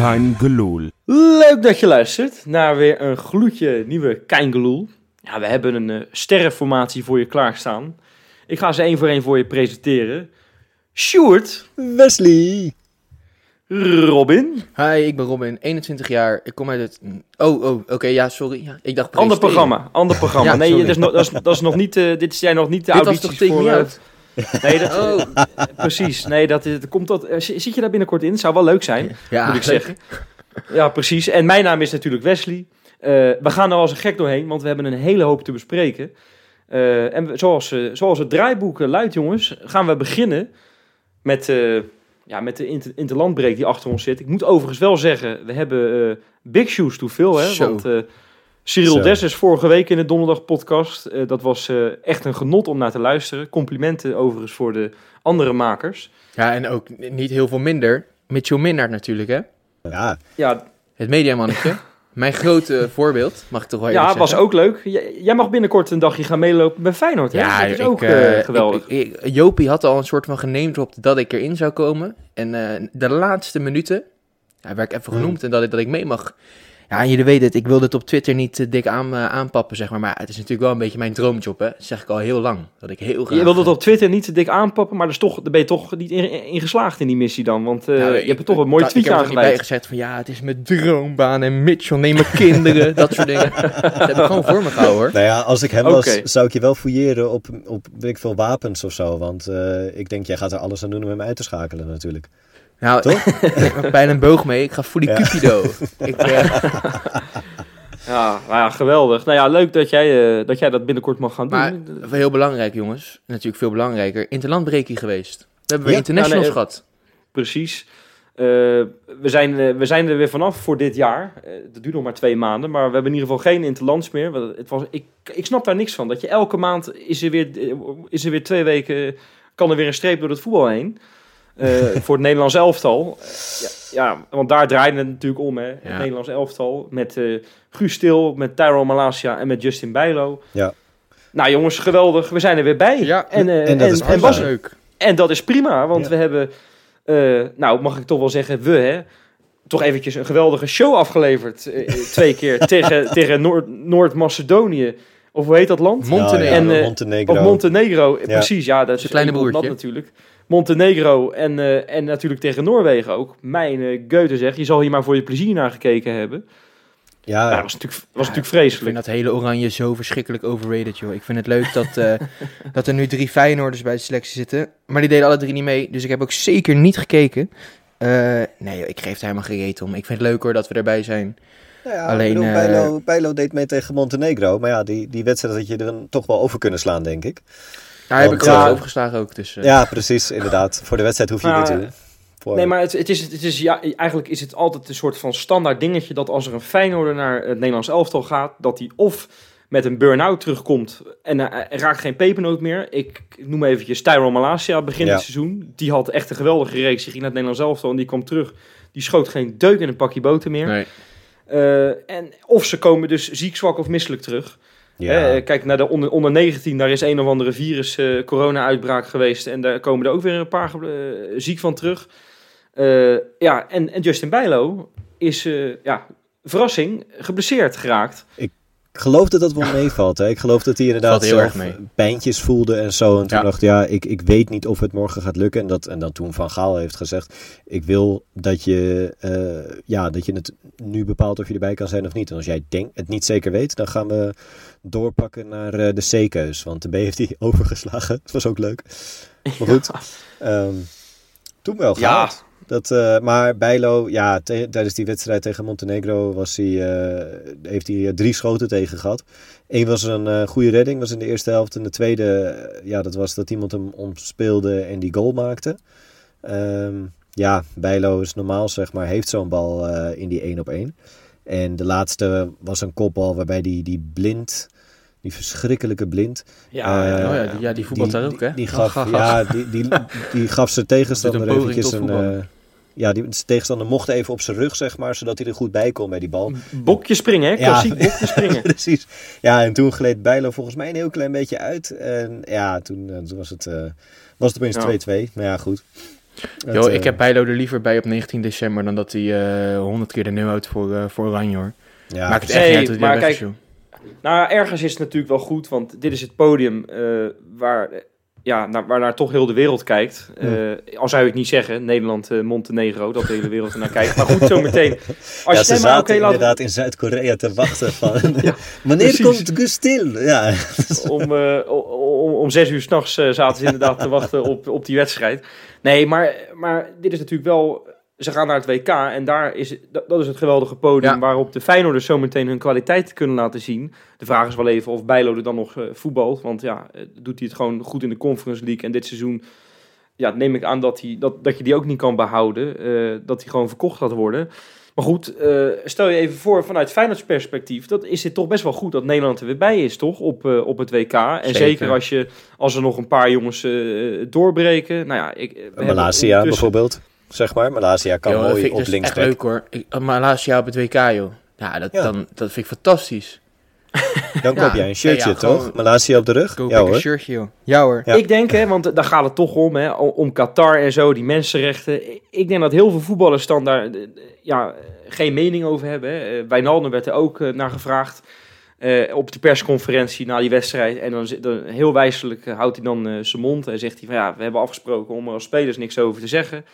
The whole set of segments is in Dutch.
Kein Geloel. Leuk dat je luistert naar weer een gloedje nieuwe Keingeloel. Ja, we hebben een eh, sterrenformatie voor je klaarstaan. Ik ga ze één voor één voor je presenteren. Sjoerd, Wesley. Robin, Hi, ik ben Robin, 21 jaar. Ik kom uit het... Oh, oh, oké, ja, sorry. Ja, ik dacht ander programma, ander programma. Ja, nee, dat is, nog, dat, is, dat is nog niet, eh, dit zijn nog niet de Dit was audities toch Take Nee, dat, Oh, precies. Nee, dat, dat komt dat, eh, zit je daar binnenkort in? Zou wel leuk zijn. ja, moet ik zeggen. Ja, precies. En mijn naam is natuurlijk Wesley. Eh, we gaan er als een gek doorheen, want we hebben een hele hoop te bespreken. Eh, en we- zoals, zoals het draaiboek luidt, jongens, gaan we beginnen met, ja, met de inter interlandbreek die achter ons zit. Ik moet overigens wel zeggen, we hebben big shoes to fill, hè? Zo. Want Cyril Zo. Dessers vorige week in de donderdag podcast, eh, dat was eh, echt een genot om naar te luisteren. Complimenten overigens voor de andere makers. Ja, en ook niet heel veel minder. Mitchell Minnaert natuurlijk, hè? Ja, Ja, Het mediamannetje. Mijn grote voorbeeld, mag ik toch wel Ja, eerlijk was ook leuk. J- jij mag binnenkort een dagje gaan meelopen bij Feyenoord, hè? Ja, dat is ik, ook eh, geweldig. ik- ik- Jopie had al een soort van genamedropt dat ik erin zou komen. En eh, de laatste minuten, ja, werd ik even Hmm. genoemd en dat ik, dat ik mee mag. Ja, jullie weten het, ik wil dit op Twitter niet eh, dik aan, eh, aanpappen, zeg maar. Maar het is natuurlijk wel een beetje mijn droomjob, hè. Dat zeg ik al heel lang. Dat ik heel graag... je wilde het op Twitter niet te dik aanpappen, maar dus toch, daar ben je toch niet in, in geslaagd in die missie dan. Want eh, Nou, je ik- hebt er toch een mooie tweet Ik heb er gezegd van ja, het is mijn droombaan en Mitchell, neem mijn kinderen, dat soort dingen. Dat heb ik gewoon voor me gehouden hoor. nou ja, als ik hem was, zou ik je wel fouilleren op, op weet ik veel, wapens of zo. Want eh, ik denk, jij gaat er alles aan doen om hem uit te schakelen natuurlijk. Nou, Toch? ik heb bijna een boog mee, ik ga voor die Ja. Cupido. Ik, eh, Ja, nou ja, geweldig. Nou ja, leuk dat jij, eh, dat jij dat binnenkort mag gaan maar doen. heel belangrijk jongens, natuurlijk veel belangrijker, interlandbreakie geweest. We hebben weer Ja. internationals nee, gehad. Precies. Eh, we, zijn, eh, we zijn er weer vanaf voor dit jaar. Eh, dat duurt nog maar twee maanden, maar we hebben in ieder geval geen interlands meer. Want Het was, ik, ik snap daar niks van. Dat je elke maand is er weer, eh, is er weer twee weken, kan er weer een streep door het voetbal heen. Eh, voor het Nederlands elftal. Eh, ja, ja, want daar draaide het natuurlijk om, hè. Het Ja. Nederlands elftal. Met eh Guus Stil, met Tyrone Malasia en met Justin Bijlo. Ja. Nou jongens, geweldig. We zijn er weer bij. Ja, en, en dat is en, prima. was, leuk. en dat is prima, want Ja. we hebben, eh, nou mag ik toch wel zeggen, we hè, toch eventjes een geweldige show afgeleverd. twee keer tegen, tegen Noord- Noord-Macedonië. Of hoe heet dat land? Montenegro. Ja, ja, En, eh, Montenegro. Of Montenegro, Ja. precies. Ja, dat is Zijn kleine een land broertje. natuurlijk. Montenegro en, eh, en natuurlijk tegen Noorwegen ook. Mijn uh, Goethe zeg, je zal hier maar voor je plezier naar gekeken hebben. Ja, dat was natuurlijk, was natuurlijk Ik vind vreselijk. dat hele oranje zo verschrikkelijk overrated, joh. Ik vind het leuk dat, eh, dat er nu drie Feyenoorders bij de selectie zitten. Maar die deden alle drie niet mee, dus ik heb ook zeker niet gekeken. Eh, nee, joh, ik geef er helemaal geen reet om. Ik vind het leuk hoor dat we erbij zijn. Nou ja, Alleen, eh, Bijlo, Bijlo deed mee tegen Montenegro. Maar ja, die, die wedstrijd had je er een- toch wel over kunnen slaan, denk ik. Daar heb ik wel eh, overgeslagen ook. Dus, eh, Ja, precies, inderdaad. Voor de wedstrijd hoef je Maar- niet te doen. Voor- Nee, maar het, het is, het is, ja, eigenlijk is het altijd een soort van standaard dingetje dat als er een Feyenoorder naar het Nederlands elftal gaat, dat hij of met een burn-out terugkomt en uh, raakt geen pepernoot meer. Ik noem eventjes Tyrone Malasia begin Ja. het seizoen. Die had echt een geweldige reeks. Die ging naar het Nederlands elftal en die kwam terug. Die schoot geen deuk in een pakje boter meer. nee. Eh, en of ze komen dus ziek, zwak of misselijk terug. Ja. Eh, kijk naar de onder, onder 19, daar is een of andere virus eh, corona-uitbraak geweest. En daar komen er ook weer een paar eh, ziek van terug. Ja, en, en Justin Bijlo is, ja, verrassing, geblesseerd geraakt. Ik geloof dat dat wel meevalt. Hè? Ik geloof dat hij inderdaad heel erg mee. pijntjes voelde en zo. En toen Ja. dacht ja, ik, ik weet niet of het morgen gaat lukken. En dat, en dat toen Van Gaal heeft gezegd, ik wil dat je, ja, dat je het nu bepaalt of je erbij kan zijn of niet. En als jij denkt, het niet zeker weet, dan gaan we doorpakken naar eh, de C-keus. Want de B heeft hij overgeslagen. Dat was ook leuk. Maar goed, ehm, toen wel gehaald. Dat, eh, maar Bijlo, ja, tijdens die wedstrijd tegen Montenegro was hij, eh, heeft hij drie schoten tegen gehad. Eén was een goede redding, was in de eerste helft. En de tweede, ja, dat was dat iemand hem omspeelde en die goal maakte. Ehm, ja, Bijlo is normaal, zeg maar, heeft zo'n bal in die 1 op 1. En de laatste was een kopbal waarbij die, die blind, die verschrikkelijke blind. Ja, eh, ja, oh ja, die- ja, die voetbalt daar ook, hè? Die, gaf, ach, ja, die, die, die gaf zijn tegenstander een eventjes een... eh, ja, die tegenstander mocht even op zijn rug, zeg maar, zodat hij er goed bij kon bij die bal. Bokje springen, hè? Ja. Klassiek bokje springen. Precies. Ja, en toen gleed Bijlo volgens mij een heel klein beetje uit. En ja, toen, eh, toen was het, eh, was het Ja. opeens 2-2. Maar ja, goed. Het, Yo, eh, ik heb Bijlo er liever bij op 19 december dan dat hij eh 100 keer de nul houdt voor, eh voor Oranje hoor. ja, Maakt het echt niet uit dat hij maar kijk. Nou, ergens is het natuurlijk wel goed, want dit is het podium eh, waar, eh, ja, naar, waar naar toch heel de wereld kijkt. Eh, Al zou ik niet zeggen, Nederland, eh, Montenegro, dat de hele wereld ernaar kijkt. Maar goed, zometeen. Als ja, je ze maar zaten laten in Zuid-Korea te wachten van... Wanneer precies. komt Gustil? Ja, om, eh, om, om zes uur s'nachts uh, zaten ze inderdaad te wachten op, op die wedstrijd. Nee, maar, maar dit is natuurlijk wel... Ze gaan naar het WK en daar is, dat, is het geweldige podium Ja. waarop de Feyenoorders zometeen hun kwaliteit kunnen laten zien. De vraag is wel even of Bijlo er dan nog eh, voetbalt. Want ja, eh, doet hij het gewoon goed in de Conference League. En dit seizoen ja, neem ik aan dat, hij, dat, dat je die ook niet kan behouden. eh, dat hij gewoon verkocht gaat worden. Maar goed, stel je even voor vanuit Feyenoords perspectief. Dat is het toch best wel goed dat Nederland er weer bij is, toch? Op, op het WK. En zeker, Zeker. als, je, als er nog een paar jongens doorbreken. Nou ja, ik, Malasia bijvoorbeeld, zeg maar. Malasia kan Yo, mooi vind ik op dus links echt leuk hoor. Ik, laatst jaar op het WK joh. Ja, dat, Ja. Dan, dat vind ik fantastisch. Dan Ja, koop jij een shirtje, ja, ja, toch? Malasia op de rug? Koop ja ik een hoor. shirtje joh. Ja hoor. Ja. Ik denk, hè, want daar gaat het toch om, hè, om Qatar en zo, die mensenrechten. Ik denk dat heel veel voetballers dan daar eh, ja, geen mening over hebben. Hè. Eh, Wijnaldum werd er ook eh, naar gevraagd eh, op de persconferentie na die wedstrijd. En dan, zit- dan heel wijselijk houdt hij dan eh, zijn mond en zegt hij van ja, we hebben afgesproken om er als spelers niks over te zeggen.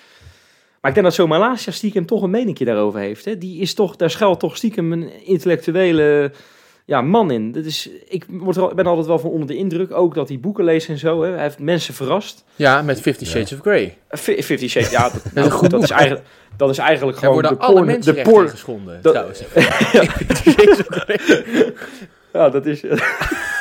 Maar ik denk dat zo'n Malasia stiekem toch een meningje daarover heeft. Hè. Die is toch, daar schuilt toch stiekem een intellectuele ja, man in. Dat is, ik word er, al- ben altijd wel van onder de indruk. Ook dat hij boeken leest en zo. Hè. Hij heeft mensen verrast. Ja, met Fifty Shades of Grey. Eh, Fi- Fifty Shades, ja. Dat, nou, een goed dat, is eigenlijk, dat is eigenlijk gewoon worden de alle porn. De mensenrechten porn. geschonden dat- trouwens. Fifty Shades of Grey. Ja, dat is...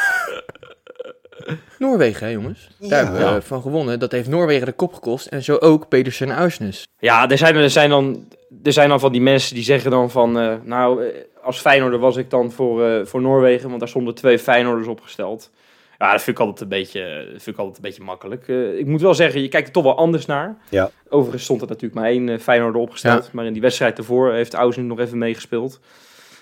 Noorwegen hè jongens. Daar Ja. hebben we van gewonnen. Dat heeft Noorwegen de kop gekost. En zo ook Pedersen en Uisnes. Ja, er zijn, er, zijn dan, er zijn dan van die mensen die zeggen dan van... eh, nou, eh, als Feyenoorder was ik dan voor, eh, voor Noorwegen, want daar stonden twee Feyenoorders opgesteld. Ja, dat vind ik altijd een beetje, vind ik altijd een beetje makkelijk. Eh, ik moet wel zeggen, je kijkt er toch wel anders naar. Ja. Overigens stond er natuurlijk maar één eh, Feyenoorder opgesteld. Ja. Maar in die wedstrijd ervoor heeft Ausen nog even meegespeeld.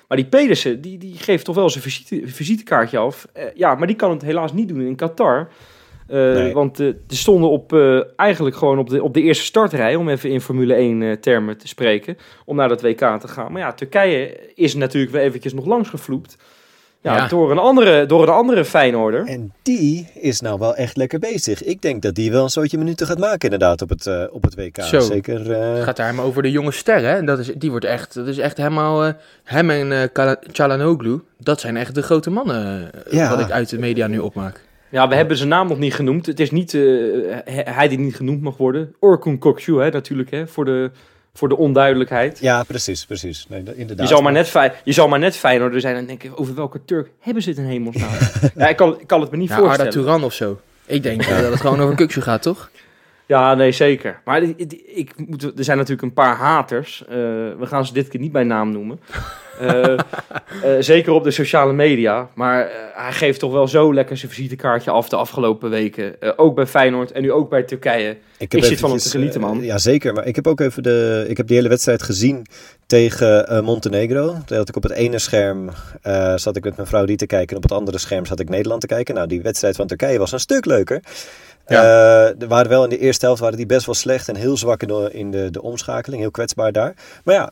Maar die Pedersen, die, die geeft toch wel zijn visite, visitekaartje af. Eh, ja, maar die kan het helaas niet doen in Qatar. Eh, Nee. Want ze stonden op, eigenlijk gewoon op de, op de eerste startrij, om even in Formule 1 eh, termen te spreken, om naar dat WK te gaan. Maar ja, Turkije is natuurlijk weer eventjes nog langs gevloept. Ja, Ja. Door, een andere, door een andere Feyenoorder. En die is nou wel echt lekker bezig. Ik denk dat die wel een soortje minuten gaat maken inderdaad op het, eh, op het WK. Zo. Zeker. eh, Het gaat daar helemaal over de jonge sterren. hè. En dat is, die wordt echt, dat is echt helemaal... eh, hem en eh Kala- Çalhanoğlu, dat zijn echt de grote mannen. Ja. Wat ik uit de media nu opmaak. Ja, we hebben zijn naam nog niet genoemd. Het is niet eh, hij die niet genoemd mag worden. Orkun Kokcu, hè, natuurlijk, hè, voor, de, voor de onduidelijkheid. ja, precies, precies. Nee, inderdaad. Je zal, maar net Fey- je zal maar net Feyenoorder zijn en denken, over welke Turk hebben ze het in hemelsnaam? ja, ik, kan, ik kan het me niet Ja, Arda voorstellen. Turan of zo. Ik denk eh, dat het gewoon over Kuksu gaat, toch? Ja, nee, zeker. Maar die- die- ik moet, er zijn natuurlijk een paar haters. Eh, we gaan ze dit keer niet bij naam noemen. Eh, eh, zeker op de sociale media. Maar hij geeft toch wel zo lekker zijn visitekaartje af de afgelopen weken. Eh, ook bij Feyenoord en nu ook bij Turkije. Ik, Ik zit van hem te genieten, man. ja, zeker. Maar ik heb ook even de. Ik heb die hele wedstrijd gezien tegen eh, Montenegro. Had ik op het ene scherm. eh, zat ik met mijn vrouw die te kijken. En op het andere scherm zat ik Nederland te kijken. Nou, die wedstrijd van Turkije was een stuk leuker. Ja. Eh, wel in de eerste helft waren die best wel slecht en heel zwak in de, de, omschakeling. Heel kwetsbaar daar. Maar ja,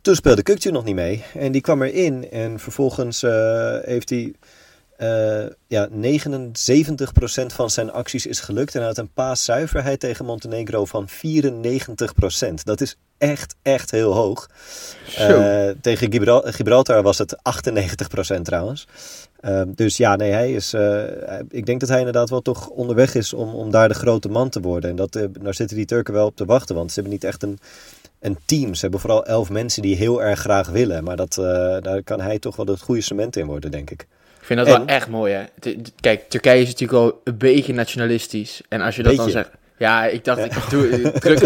toen speelde Kukcu nog niet mee. En die kwam erin. En vervolgens eh, heeft hij. Eh ja, 79% van zijn acties is gelukt. En hij had een paaszuiverheid tegen Montenegro van 94%. Dat is echt, echt heel hoog. Eh, tegen Gibral- Gibraltar was het 98% trouwens. Ehm, dus ja, nee, hij is. eh, ik denk dat hij inderdaad wel toch onderweg is om, om daar de grote man te worden. En dat, eh, daar zitten die Turken wel op te wachten. Want ze hebben niet echt een, een team. Ze hebben vooral elf mensen die heel erg graag willen. Maar dat, eh, daar kan hij toch wel het goede cement in worden, denk ik. Ik vind dat En- wel echt mooi, hè. Kijk, Turkije is natuurlijk al een beetje nationalistisch. En als je dat dan zegt... Ja, ik dacht, ik doe, ik druk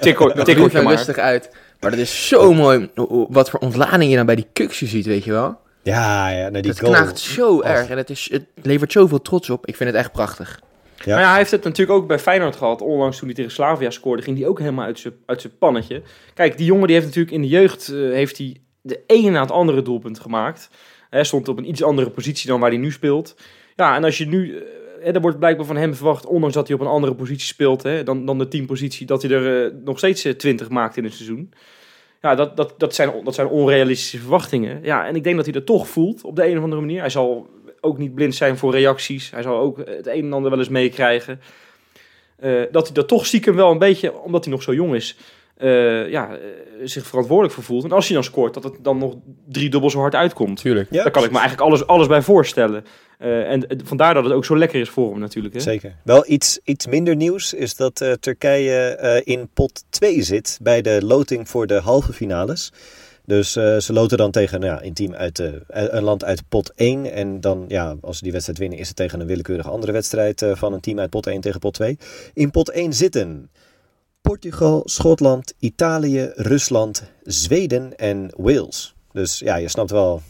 Tikkeltje er maar. rustig uit. Maar dat is zo mooi, wat voor ontlading je dan bij die kuksje ziet, weet je wel. Ja, ja, nou, die Dat goal. knaagt zo erg en het, is, het levert zoveel trots op. Ik vind het echt prachtig. Ja. Maar ja, hij heeft het natuurlijk ook bij Feyenoord gehad. Onlangs toen hij tegen Slavia scoorde, ging hij ook helemaal uit zijn uit zijn pannetje. Kijk, die jongen die heeft natuurlijk in de jeugd eh, heeft hij de ene na het andere doelpunt gemaakt. Hij stond op een iets andere positie dan waar hij nu speelt. Ja, en als je nu... eh, hè, er wordt blijkbaar van hem verwacht, ondanks dat hij op een andere positie speelt hè, dan, dan de teampositie, dat hij er eh, nog steeds eh, 20 maakt in een seizoen. Ja, dat, dat, dat, zijn, dat zijn onrealistische verwachtingen. Ja, en ik denk dat hij dat toch voelt op de een of andere manier. Hij zal ook niet blind zijn voor reacties. Hij zal ook het een en ander wel eens meekrijgen. Eh, dat hij dat toch stiekem wel een beetje, omdat hij nog zo jong is, eh, ja, eh, zich verantwoordelijk voor voelt. En als hij dan scoort, dat het dan nog drie dubbel zo hard uitkomt. Tuurlijk. Ja, Daar kan ik me eigenlijk alles, alles bij voorstellen. Eh, en vandaar dat het ook zo lekker is voor hem natuurlijk. Hè? Zeker. Wel iets, iets minder nieuws is dat eh, Turkije eh, in pot 2 zit bij de loting voor de halve finales. Dus eh, ze loten dan tegen nou ja, een team uit de, eh, een land uit pot 1. En dan, ja, als ze die wedstrijd winnen, is het tegen een willekeurige andere wedstrijd eh, van een team uit pot 1 tegen pot 2. In pot 1 zitten Portugal, Schotland, Italië, Rusland, Zweden en Wales. Dus ja, je snapt wel,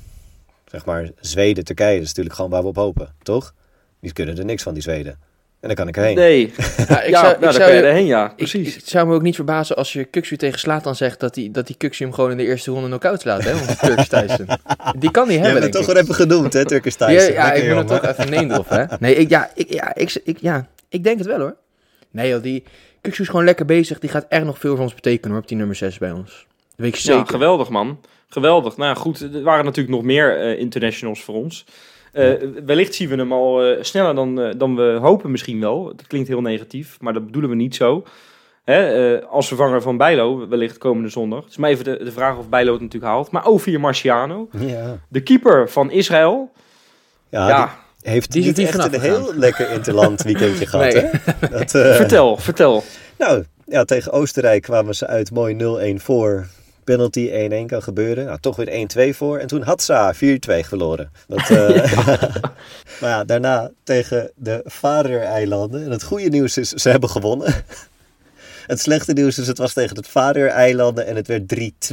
zeg maar, Zweden, Turkije is natuurlijk gewoon waar we op hopen, toch? Die kunnen er niks van, die Zweden. En dan kan ik erheen. Nee, Ja, ik ja, zou, nou, ik zou kan je je- erheen, ja. Precies. ik zou me ook niet verbazen als je Kuxu tegen Slatan zegt dat die, dat die Kuxu hem gewoon in de eerste ronde knock-out laat, hè? Want Turks Tyson. Die kan Je hebben, hebt het toch weer even genoemd, hè, Turkish Ja, Tyson. ja, ik wil het toch even droppen, hè? Nee, ik, ja, ik, ja, ik, ik, ja, ik denk het wel, hoor. Nee, joh, die Kuxu is gewoon lekker bezig. Die gaat echt nog veel voor ons betekenen, hoor, op die nummer 6 bij ons. Dat weet ik zeker. Ja, geweldig man. Geweldig. Nou ja, goed, er waren natuurlijk nog meer eh, internationals voor ons. Eh, wellicht zien we hem al eh, sneller dan, eh, dan we hopen misschien wel. Dat klinkt heel negatief, maar dat bedoelen we niet zo. Hè, eh, als vervanger van Bijlo, wellicht komende zondag. Het is maar even de, de vraag of Bijlo het natuurlijk haalt. Maar Ovie Marciano, Ja, de keeper van Israël. ja, heeft Die niet echt een gegaan. heel lekker interland weekendje gehad, Nee. hè? Dat, eh, vertel, vertel. Nou, ja, tegen Oostenrijk kwamen ze uit mooi 0-1 voor. Penalty 1-1 kan gebeuren. Nou, toch weer 1-2 voor. En toen had Sa 4-2 verloren. Dat, eh, maar ja, daarna tegen de Faroe-eilanden. En het goede nieuws is, ze hebben gewonnen. Het slechte nieuws is, het was tegen het Faroe-eilanden en het werd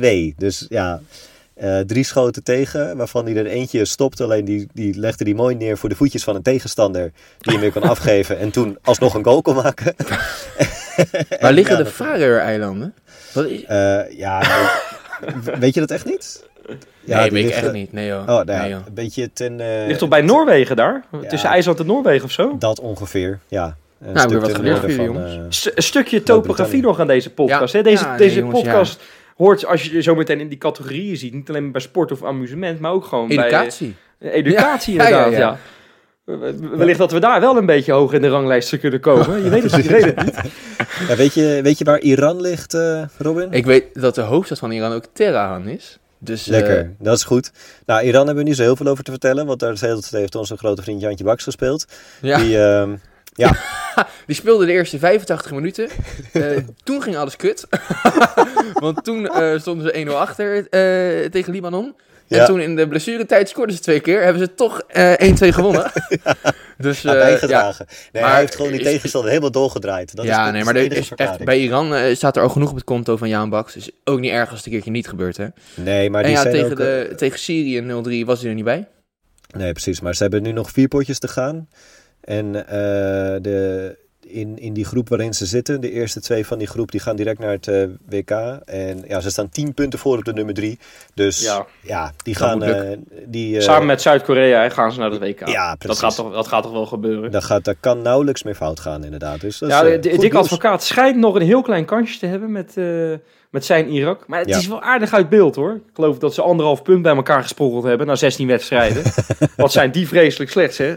3-2. Dus ja, eh, drie schoten tegen, waarvan hij er eentje stopte. Alleen die, die legde die mooi neer voor de voetjes van een tegenstander. Die hem weer kon afgeven en toen alsnog een goal kon maken. Waar liggen Ja, de Faroe-eilanden? Is... Eh, ja, nee. weet je dat echt niet? Ja, nee, weet ik echt niet. Nee, joh. Oh, nou ja, nee, joh. een beetje ten... eh, Ligt toch bij Noorwegen daar? Ja. Tussen IJsland en Noorwegen of zo? Dat ongeveer, ja. Een Nou, weer wat geleerd jongens. een stukje topografie nog aan deze podcast. Ja. Hè? Deze, Ja, nee, deze jongens, podcast hoort, als je zo meteen in die categorieën ziet, niet alleen bij sport of amusement, maar ook gewoon Educatie. bij eh, educatie Ja, ja, inderdaad. ja, Ja, Wellicht dat we daar wel een beetje hoog in de ranglijst kunnen komen. Je weet het, je weet het niet. ja, weet, je, weet je waar Iran ligt, eh, Robin? Ik weet dat de hoofdstad van Iran ook Tehran is. Dus, eh, Lekker, dat is goed. Nou, Iran hebben we niet zo heel veel over te vertellen, want daar heeft onze grote vriend Jantje Baks gespeeld. ja. Die, ehm, Die speelde de eerste 85 minuten. Eh, toen ging alles kut. Want toen eh, stonden ze 1-0 achter eh, tegen Libanon. En Ja. toen in de blessuretijd scoorden ze twee keer. Hebben ze toch eh 1-2 gewonnen. Dus, ja, bijgedragen. nee, maar hij heeft gewoon die is- tegenstander helemaal doorgedraaid. Dat ja, is nee, maar is echt, bij Iran staat er al genoeg op het konto van Jaan Baks. Is ook niet erg als het een keertje niet gebeurt, hè? Nee, maar en die ja, zijn tegen, ook, de, tegen Syrië 0-3 was hij er niet bij. Nee, precies. Maar ze hebben nu nog vier potjes te gaan. En eh, de, in, in die groep waarin ze zitten, de eerste twee van die groep, die gaan direct naar het eh, WK. En ja, ze staan tien punten voor op de nummer drie. Dus ja, Ja. die Dat gaan... eh, die, Samen met Zuid-Korea gaan ze naar de WK. Ja, dat, precies. gaat toch, dat gaat toch wel gebeuren. Dat, gaat, dat kan nauwelijks meer fout gaan, inderdaad. Dus dat is, ja, de- goed Dick. Advocaat schijnt nog een heel klein kansje te hebben met, met zijn Irak. Maar het Ja. is wel aardig uit beeld hoor. Ik geloof dat ze anderhalf punt bij elkaar gesprokkeld hebben na 16 wedstrijden. Wat zijn die vreselijk slechts hè?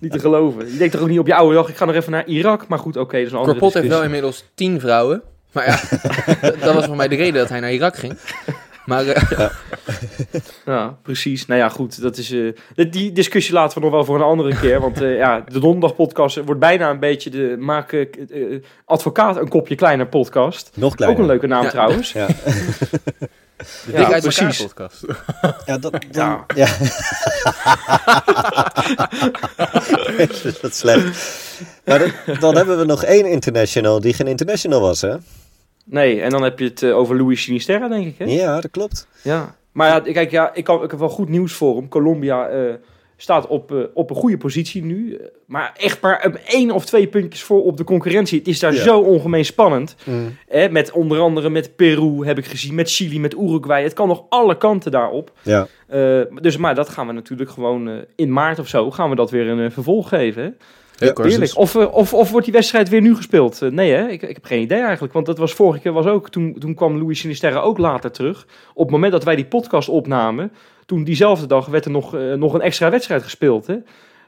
niet te geloven. Je denkt toch ook niet op je oude dag, ik ga nog even naar Irak. Maar goed, oké, dat is een andere Corpot heeft wel inmiddels 10 vrouwen. Maar ja, dat was voor mij de reden dat hij naar Irak ging. Maar eh, Ja, precies. Nou ja, goed. Dat is, eh, die- die discussie laten we nog wel voor een andere keer. Want eh, ja, de donderdagpodcast wordt bijna een beetje de maak advocaat een kopje kleiner podcast. Nog kleiner. Ook een leuke naam Ja. trouwens. Ja. De Ja, uit precies. podcast. Ja, dat, dan, Ja. ja. dat is slecht. Maar dan, dan hebben we nog één international die geen international was, hè? Nee, en dan heb je het eh, over Luis Sinisterra, denk ik. Hè? Ja, dat klopt. Ja. Maar ja, kijk, ja, ik, kan, ik heb wel goed nieuws voor hem. Colombia eh, staat op, eh, op een goede positie nu. Maar echt maar een één of twee puntjes voor op de concurrentie. Het is daar Ja. zo ongemeen spannend. Hè, met onder andere met Peru heb ik gezien, met Chili, met Uruguay. Het kan nog alle kanten daarop. Ja, dus maar dat gaan we natuurlijk gewoon in maart of zo gaan we dat weer een vervolg geven. Hè? Heerlijk. Of, eh, of, of wordt die wedstrijd weer nu gespeeld? Eh, nee, hè? Ik, ik heb geen idee eigenlijk. Want dat was vorige keer was ook. Toen, toen kwam Louis Sinisterra ook later terug. Op het moment dat wij die podcast opnamen. Toen diezelfde dag werd er nog, eh, nog een extra wedstrijd gespeeld. Hè?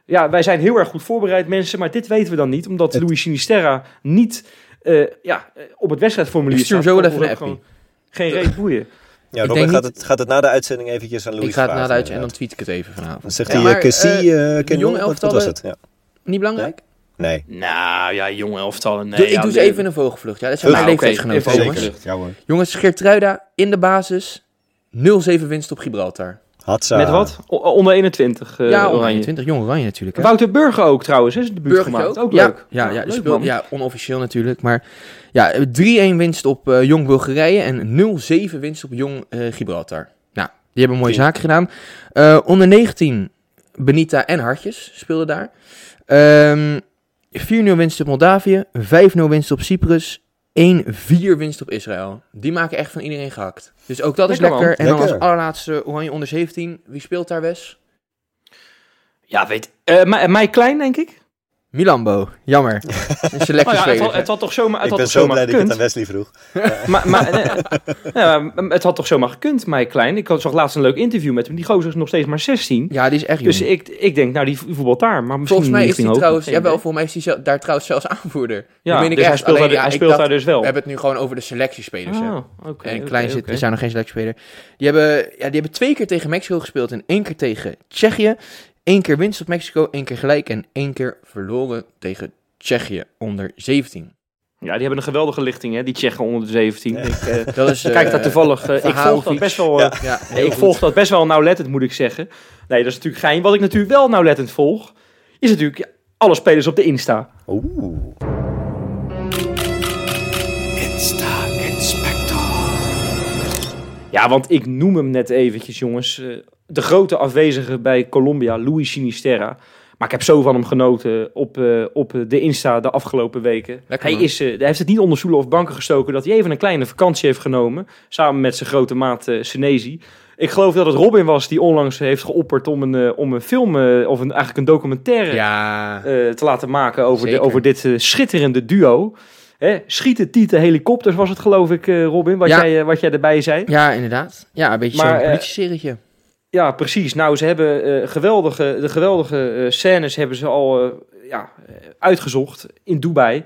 Ja, wij zijn heel erg goed voorbereid, mensen. Maar dit weten we dan niet. Omdat Het- Louis Sinisterra niet eh, ja, op het wedstrijdformulier Ik stuur hem staat. zo wel even een Geen reet boeien. ja Ik Robert gaat, niet- het, gaat het na de uitzending eventjes aan Louis Ik ga het na de uitzending en dan tweet ik het even Dan vanavond. zegt Ja, hij, maar, uh, Cassie, eh, uh, de jonge wat, wat was het? Ja. Niet belangrijk? Nee, Nou ja, jonge elftallen. Nee, ik ja, doe ze even in een vogelvlucht. Ja, dat zijn mijn leeftijdsgenoten, even jongens. Ja hoor. Jongens, Geertruida in de basis. 0-7 winst op Gibraltar. Hatsa. Met wat? O- onder 21 eh ja, onder Oranje. 21. Jong Oranje natuurlijk. Hè? Wouter Burger ook trouwens, is de buurt gemaakt. ook? Ook ja, leuk. Ja, ja, leuk, speelt, ja, onofficieel natuurlijk. Maar ja, 3-1 winst op eh, Jong Bulgarije en 0-7 winst op Jong eh, Gibraltar. Nou, die hebben mooie zaken gedaan. Eh, onder 19, Benita en Hartjes speelden daar. Ehm 4-0 winst op Moldavië, 5-0 winst op Cyprus, 1-4 winst op Israël. Die maken echt van iedereen gehakt. Dus ook dat is Lekker. En dan Lekker. als allerlaatste Oranje onder 17. Wie speelt daar, Wes? Ja, weet eh, mij, mij klein, denk ik. Milambo. Jammer. Een Oh ja, het, selectiespeler. had, het had toch zomaar, het Ik had ben zo blij dat ik het aan gekund. Wesley vroeg. Maar, maar, eh, ja, het had toch zomaar gekund, mij klein. Ik had- zag laatst een leuk interview met hem. Die gozer is nog steeds maar 16. ja, die is echt jong. Dus ik, ik denk, nou, die voetbalt daar. Maar misschien Volgens mij is hij trouwens, ja wel, volgens mij is hij daar trouwens zelfs aanvoerder. Ja, Dat ik dus hij speelt, Alleen, daar, ja, hij speelt dacht- daar dus wel. We hebben het nu gewoon over de selectiespelers. hè. Ah, oké, en oké, klein zit, oké. er zijn nog geen selectiespeler. Die hebben, ja, die hebben twee keer tegen Mexico gespeeld en één keer tegen Tsjechië. Eén keer winst op Mexico, één keer gelijk en één keer verloren tegen Tsjechië onder 17. Ja, die hebben een geweldige lichting, hè, die Tsjechen onder de 17. Ik eh, Dat is, kijk daar eh, toevallig. eh, ik volg dat best wel. Ja, ik volg dat best wel nauwlettend, moet ik zeggen. Nee, dat is natuurlijk gein. Wat ik natuurlijk wel nauwlettend volg, is natuurlijk alle spelers op de Insta. Oeh. Ja, want ik noem hem net eventjes, jongens. Eh, de grote afwezige bij Colombia, Luis Sinisterra. Maar ik heb zo van hem genoten op, eh, op de Insta de afgelopen weken. Lekker, hij, is, eh, hij heeft het niet onder stoelen of banken gestoken dat hij even een kleine vakantie heeft genomen. Samen met zijn grote maat eh Senezi. Ik geloof dat het Robin was die onlangs heeft geopperd om een, eh, om een film, eh, of een, eigenlijk een documentaire Ja, eh, te laten maken over, de, over dit eh, schitterende duo. Hè, schieten, tieten, helikopters was het geloof ik, eh, Robin, wat, Ja. jij, eh, wat jij erbij zei. ja, inderdaad. Ja, een beetje Maar, zo'n eh, politieserietje. Ja, precies. Nou, ze hebben eh, geweldige, de geweldige eh, scènes hebben ze al eh, ja, uitgezocht in Dubai.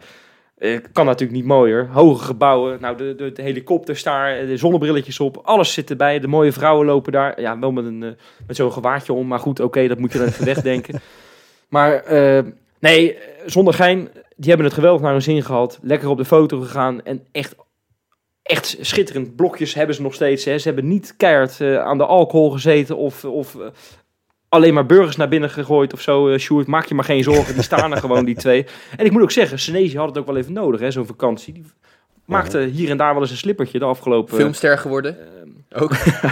Kan natuurlijk niet mooier. Hoge gebouwen, nou, de, de, de helikopters daar, de zonnebrilletjes op, alles zit erbij. De mooie vrouwen lopen daar. Ja, wel met, een, met zo'n gewaadje om, maar goed, oké, dat moet je dan even wegdenken. Maar nee, zonder gein, die hebben het geweldig naar hun zin gehad. Lekker op de foto gegaan en echt, echt schitterend. Blokjes hebben ze nog steeds. Hè. Ze hebben niet keihard eh, aan de alcohol gezeten of, of eh, alleen maar burgers naar binnen gegooid of zo. eh Sjoerd, maak je maar geen zorgen, die staan er gewoon, die twee. En ik moet ook zeggen, Senezi had het ook wel even nodig, hè, zo'n vakantie. Die maakte hier en daar wel eens een slippertje de afgelopen... Filmster geworden. Ook.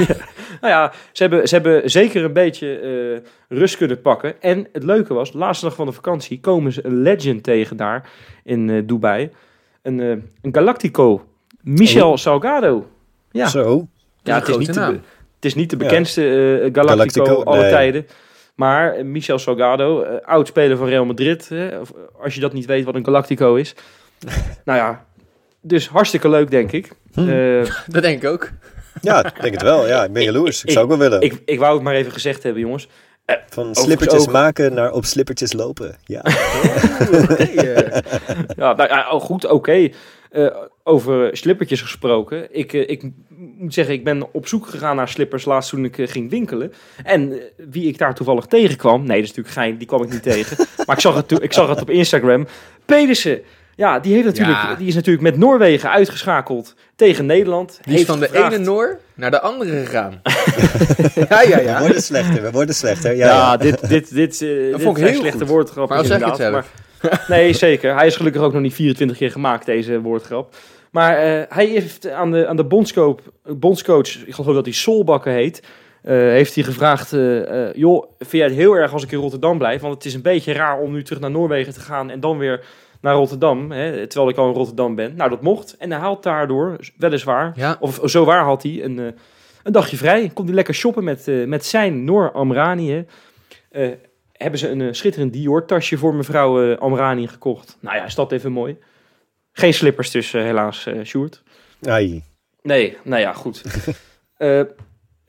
nou ja, ze hebben, ze hebben zeker een beetje rust kunnen pakken. En het leuke was, de laatste dag van de vakantie komen ze een legend tegen daar in Dubai. Een, een Galactico. Michel Salgado. Ja, Zo. ja het, is niet de, het is niet de Ja. bekendste eh, Galactico, Galactico, alle nee. tijden. Maar Michel Salgado, eh, oud-speler van Real Madrid. hè, of, eh, als je dat niet weet wat een Galactico is. nou ja, dus hartstikke leuk denk ik. Hm. Eh, Dat denk ik ook. Ja, ik denk het wel. Ja, ik ben jaloers. Ik, Ik- zou ook wel willen. ik, ik wou het maar even gezegd hebben jongens. Van slippertjes ook. maken naar op slippertjes lopen. Ja. Ja, nou, ja, oh, goed, oké. Eh, over slippertjes gesproken. Ik, eh, ik moet zeggen, ik ben op zoek gegaan naar slippers laatst toen ik eh, ging winkelen. En wie ik daar toevallig tegenkwam... Nee, dat is natuurlijk gein, die kwam ik niet tegen. Maar ik zag het, ik zag het op Instagram. Pedersen. Ja, die, heeft natuurlijk, Ja. die is natuurlijk met Noorwegen uitgeschakeld tegen Nederland. Die is van de ene Noor naar de andere gegaan. ja, ja, We ja. worden slechter, we worden slechter. Ja, Ja, ja. dit, dit, dit, dit vond ik heel slechte goed. woordgrappen. Maar zeg je het inderdaad. zelf. Maar- nee, zeker. Hij is gelukkig ook nog niet 24 keer gemaakt, deze woordgrap. Maar eh, hij heeft aan de, aan de bondscoach, bondscoach, ik geloof dat hij Solbakken heet, eh, heeft hij gevraagd, eh, joh, vind jij het heel erg als ik in Rotterdam blijf? Want het is een beetje raar om nu terug naar Noorwegen te gaan en dan weer naar Rotterdam, hè, terwijl ik al in Rotterdam ben. Nou, dat mocht. En hij haalt daardoor, weliswaar, Ja, of zo waar had hij een, een dagje vrij. Komt hij lekker shoppen met, met zijn Noor Amrani. Hebben ze een eh, schitterend Dior tasje voor mevrouw eh, Amrani gekocht. Nou ja, is dat even mooi. Geen slippers tussen, helaas, eh Sjoerd. Ai. Nee, nou ja, goed. Eh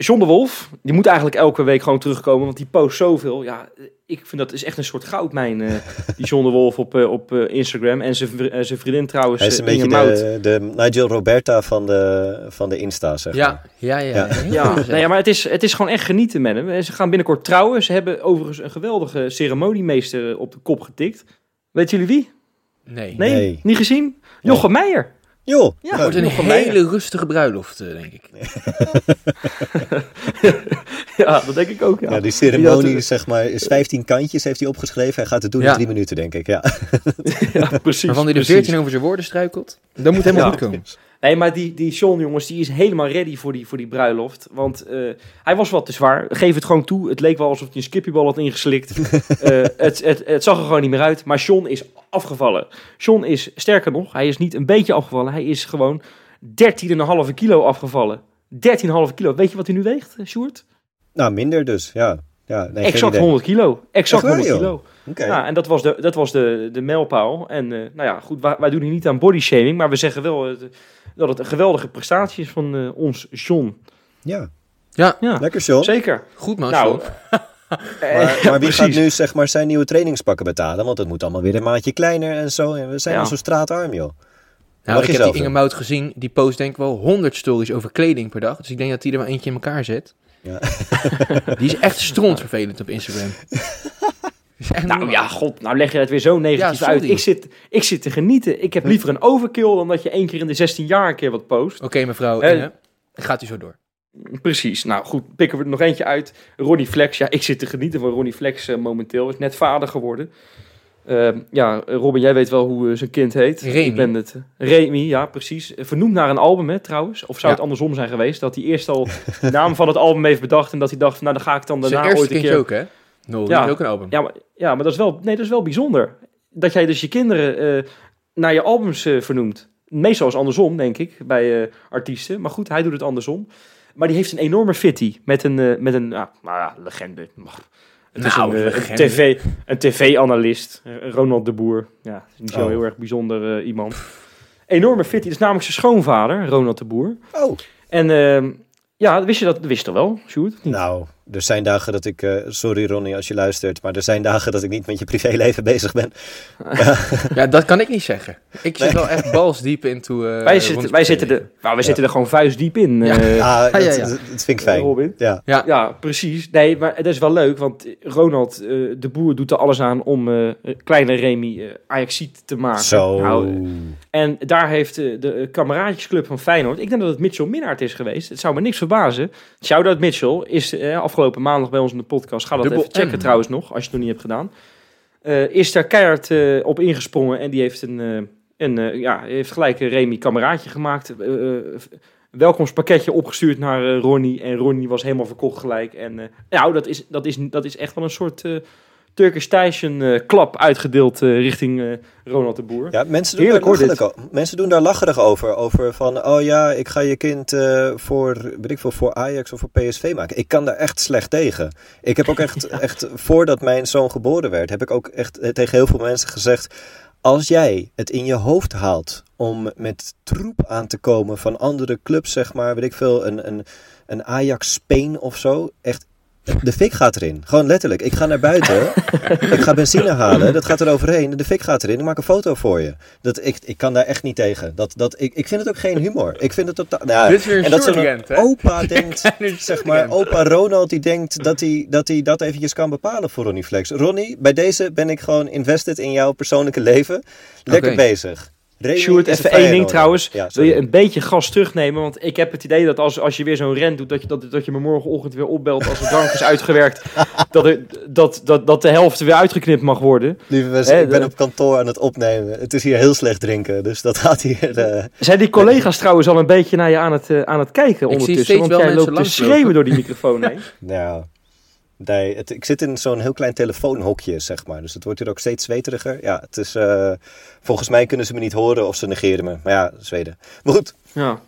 John de Wolf, die moet eigenlijk elke week gewoon terugkomen, want die post zoveel. Ja, ik vind dat is echt een soort goudmijn, eh, die John de Wolf op, eh, op eh, Instagram. En zijn vri- zijn vriendin trouwens, Hij is een Inge beetje Mout. de, de Nigel Roberta van de, van de Insta, zeg maar. ja, ja, ja. Ja. Nou maar het is, het is gewoon echt genieten met hem. En Ze gaan binnenkort trouwen. Ze hebben overigens een geweldige ceremoniemeester op de kop getikt. Weet jullie wie? Nee. Nee, Nee. niet gezien? Jochem Meijer. Joh, Ja, Het wordt een hele rustige bruiloft, eh, denk ik. Ja, dat denk ik ook, ja. Ja, die ceremonie had- zeg maar, is 15 kantjes, heeft hij opgeschreven. Hij gaat het doen Ja. in drie minuten, denk ik. Ja. ja, precies. Waarvan hij er precies. 14 over zijn woorden struikelt. Dat moet helemaal Ja. goed komen. Nee, maar die, die John, jongens, die is helemaal ready voor die, voor die bruiloft. Want eh, hij was wat te zwaar. Geef het gewoon toe. Het leek wel alsof hij een skippiebal had ingeslikt. Eh, het, het, het zag er gewoon niet meer uit. Maar John is afgevallen. John is, sterker nog, hij is niet een beetje afgevallen. Hij is gewoon 13,5 kilo afgevallen. 13,5 kilo. Weet je wat hij nu weegt, eh, Sjoerd? Nou, minder dus, ja. ja nee, exact idee. 100 kilo. Exact Echt waar, 100 joh? kilo. Oké. Ja, en dat was de, dat was de, de mijlpaal. En nou ja, goed, wij, wij doen hier niet aan body shaming. Maar we zeggen wel dat het een geweldige prestatie is van eh, ons John. Ja, Ja, lekker John. zeker. Goed man, Nou, John. eh, Maar, ja, maar wie gaat nu zeg maar, zijn nieuwe trainingspakken betalen? Want het moet allemaal weer een maatje kleiner en zo. En we zijn Ja. al zo straatarm, joh. Nou, ik je heb die Inge. Mout gezien. Die post denk ik wel 100 stories over kleding per dag. Dus ik denk dat die er wel eentje in elkaar zet. Ja. Die is echt strontvervelend op Instagram. Nou ja, god, nou leg je het weer zo negatief Ja, uit. Ik zit, ik zit te genieten. Ik heb liever een overkill dan dat je één keer in de 16 jaar een keer wat post. Oké mevrouw. Gaat u zo door. Precies. Nou goed, pikken we er nog eentje uit. Ronnie Flex. Ja, ik zit te genieten van Ronnie Flex eh, momenteel. Is net vader geworden. Ehm, ja, Robin, jij weet wel hoe eh, zijn kind heet. Remy. Ik ben het. eh, Remy, ja, precies. Vernoemd naar een album, hè, trouwens. Of zou Ja. het andersom zijn geweest? Dat hij eerst al de naam van het album heeft bedacht. En dat hij dacht, nou dan ga ik dan daarna ooit een keer... ook hè? No, Ja. ook een album. Ja, maar, ja, maar dat is wel, nee, dat is wel bijzonder. Dat jij dus je kinderen eh, naar je albums eh, vernoemt. Meestal is andersom, denk ik, bij eh, artiesten. Maar goed, hij doet het andersom. Maar die heeft een enorme fitty met een, eh, met een nou, nou ja, legende. Mag. Het is Nou, een, eh, tv, een tv-analyst, Ronald de Boer. Ja, is niet zo Oh. heel erg bijzonder eh, iemand. Enorme fitty, dat is namelijk zijn schoonvader, Ronald de Boer. Oh, En ehm, ja, wist je dat? Wist je toch wel, Sjoerd? niet? nou, er zijn dagen dat ik... eh, sorry Ronnie als je luistert, maar er zijn dagen dat ik niet met je privéleven bezig ben. Ja, dat kan ik niet zeggen. Ik zit wel echt balsdiep into... eh, wij zitten, wij, zitten er, nou, wij zitten er gewoon vuistdiep in. Ja. eh, Ah, dat, ja, ja. dat- dat vind ik fijn. Robin. Ja. Ja. Ja, precies. Nee, maar het is wel leuk, want Ronald eh, de Boer doet er alles aan om eh, kleine Remy eh Ajaxiet te maken. Zo. Nou, en daar heeft de kameraadjesclub van Feyenoord, ik denk dat het Mitchell Minnaert is geweest. Het zou me niks verbazen. Shout-out Mitchell, is eh, afgelopen maandag bij ons in de podcast. Ga dat Dubbel even checken M. trouwens nog, als je het nog niet hebt gedaan. Eh, is daar keihard eh, op ingesprongen en die heeft een... eh, een ja, heeft gelijk een Remy kameraadje gemaakt. Welkomstpakketje opgestuurd naar Ronnie. En Ronnie was helemaal verkocht gelijk. En nou, dat is, dat, is, dat is echt wel een soort Turkish Tyson eh, klap uitgedeeld eh, richting eh, Ronald de Boer. Ja, mensen doen, Heerlijk, daar lacherig mensen doen daar lacherig over. Over van, oh ja, ik ga je kind voor, weet ik veel, voor Ajax of voor PSV maken. Ik kan daar echt slecht tegen. Ik heb ook echt, echt, voordat mijn zoon geboren werd, heb ik ook echt tegen heel veel mensen gezegd... Als jij het in je hoofd haalt om met troep aan te komen van andere clubs, zeg maar, weet ik veel, een, een, een Ajax Spain of zo. Echt, De fik gaat erin. Gewoon letterlijk. Ik ga naar buiten. ik ga benzine halen. Dat gaat er overheen. De fik gaat erin. Ik maak een foto voor je. Dat, ik, ik kan daar echt niet tegen. Dat, dat, ik, ik vind het ook geen humor. Ik vind het totaal... Nou, Dit is weer een en dat hè? opa denkt... zeg maar, opa Ronald die denkt dat hij, dat hij dat eventjes kan bepalen voor Ronnie Flex. Ronnie, bij deze ben ik gewoon invested in jouw persoonlijke leven. Lekker bezig. Sjoerd, even één ding trouwens. Ja, Wil je een beetje gas terugnemen? Want ik heb het idee dat als, als je weer zo'n rent doet, dat je, dat, dat je me morgenochtend weer opbelt als de drank is uitgewerkt. dat, er, dat, dat, dat de helft weer uitgeknipt mag worden. Lieve mensen, ik ben op kantoor aan het opnemen. Het is hier heel slecht drinken, dus dat gaat hier... eh, Zijn die collega's trouwens al een beetje naar je aan het, eh, aan het kijken ondertussen? steeds Want wel jij loopt te schreeuwen door die microfoon heen. Nou, nee, het, ik zit in zo'n heel klein telefoonhokje, zeg maar. Dus het wordt hier ook steeds zweteriger. Ja, het is... eh, volgens mij kunnen ze me niet horen of ze negeren me. Maar ja, Zweden. Maar goed, Ja.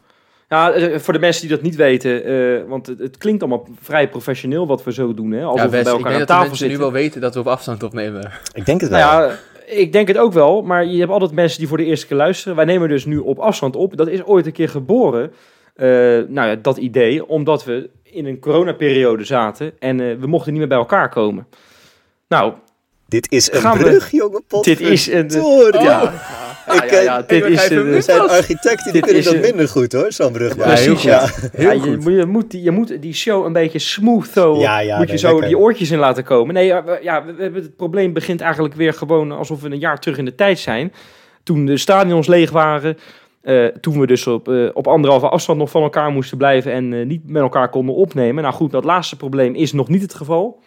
Ja, eh, voor de mensen die dat niet weten, eh, want het, het klinkt allemaal vrij professioneel wat we zo doen, hè? Alsof Ja, we bij ik elkaar denk aan dat de tafel mensen nu zitten. wel weten dat we op afstand opnemen. ik denk het wel. Nou ja, ik denk het ook wel, maar je hebt altijd mensen die voor de eerste keer luisteren. Wij nemen dus nu op afstand op. Dat is ooit een keer geboren, eh, nou ja, dat idee, omdat we in een coronaperiode zaten en eh, we mochten niet meer bij elkaar komen. Nou, Dit is een Gaan we- brug, jongen. dit is een... Ja, Ik, ja, ja, ja, eh, dit ik is... eh, Er zijn architecten die kunnen dat een- minder goed, hoor. Zo'n brug. Ja, precies, ja. ja, je, moet- je, moet, die- je moet die show een beetje smooth zo, Ja, ja, moet je zo lekker. die oortjes in laten komen. Nee, ja, we, ja, we, we hebben het probleem begint eigenlijk weer gewoon alsof we een jaar terug in de tijd zijn. Toen de stadions leeg waren, eh, toen we dus op, eh, op anderhalve afstand nog van elkaar moesten blijven en eh, niet met elkaar konden opnemen. Nou goed, dat laatste probleem is nog niet het geval.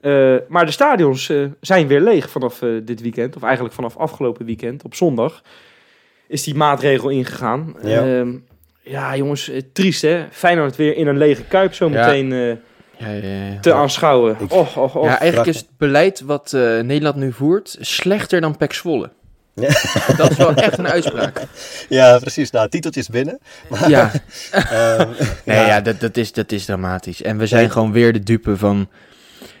Eh, maar de stadions eh, zijn weer leeg vanaf eh, dit weekend, of eigenlijk vanaf afgelopen weekend, op zondag, is die maatregel ingegaan. Ja. Ehm, ja, jongens, triest hè. Feyenoord weer in een lege kuip zo Ja. meteen eh, Ja, ja, ja. te aanschouwen. Ik- Och, och, och. ja, eigenlijk is het beleid wat eh, Nederland nu voert slechter dan Pek Zwolle. Ja. Dat is wel echt een uitspraak. Ja, precies. Nou, titeltjes binnen. Ja, Ehm, nee, ja. ja. dat, dat, is, dat is dramatisch. En we zijn Nee. gewoon weer de dupe van,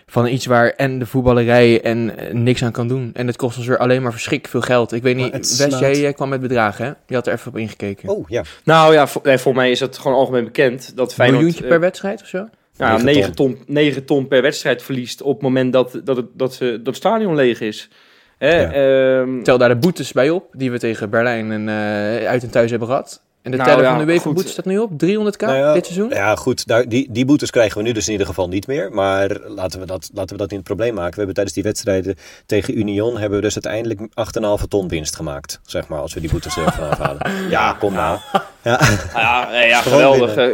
van iets waar en de voetballerij en eh, niks aan kan doen. En het kost ons weer alleen maar verschrikkelijk veel geld. Ik weet Maar niet, Wes, jij, jij kwam met bedragen, hè? Je had er even op ingekeken. Oh, ja. Nou ja, voor, nee, voor mij is het gewoon algemeen bekend dat Een Feyenoord miljoentje eh, per wedstrijd of zo? nou, Negen 9, ton. 9 ton per wedstrijd verliest op het moment dat, dat, het, dat, ze, dat het stadion leeg is. Hè, Ja. ehm, Tel daar de boetes bij op, die we tegen Berlijn en eh, uit en thuis hebben gehad. En de Nou, teller ja, van de UEFA goed. boete staat nu op 300k Nou ja, dit seizoen. Ja, goed. Daar, die, die boetes krijgen we nu dus in ieder geval niet meer. Maar laten we, dat, laten we dat niet het probleem maken. We hebben tijdens die wedstrijden tegen Union... hebben we dus uiteindelijk 8,5 ton winst gemaakt. Zeg maar, als we die boetes er vanaf halen. Ja, kom nou. Ja, nou ja, nee, geweldig. eh,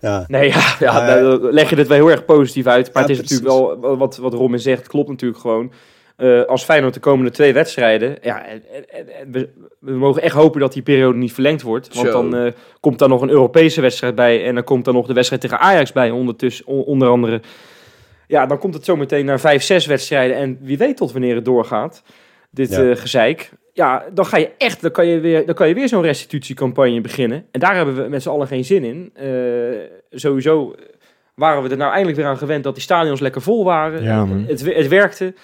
ja. Nee, ja, ja leg je het wel heel erg positief uit. Maar Ja, het is precies. natuurlijk wel, wat, wat Robin zegt, klopt natuurlijk gewoon. Eh, als Feyenoord de komende twee wedstrijden... Ja, en- en- en we, we mogen echt hopen dat die periode niet verlengd wordt. Want Zo. dan eh, komt daar nog een Europese wedstrijd bij. En dan komt daar nog de wedstrijd tegen Ajax bij, ondertussen, on- onder andere. Ja, dan komt het zo meteen naar vijf, zes wedstrijden. En wie weet tot wanneer het doorgaat, dit Ja. eh, gezeik. Ja, dan ga je echt, dan kan je weer, dan kan je weer zo'n restitutiecampagne beginnen. En daar hebben we met z'n allen geen zin in. Eh, sowieso waren we er nou eindelijk weer aan gewend dat die stadions lekker vol waren. Ja. Het, het werkte.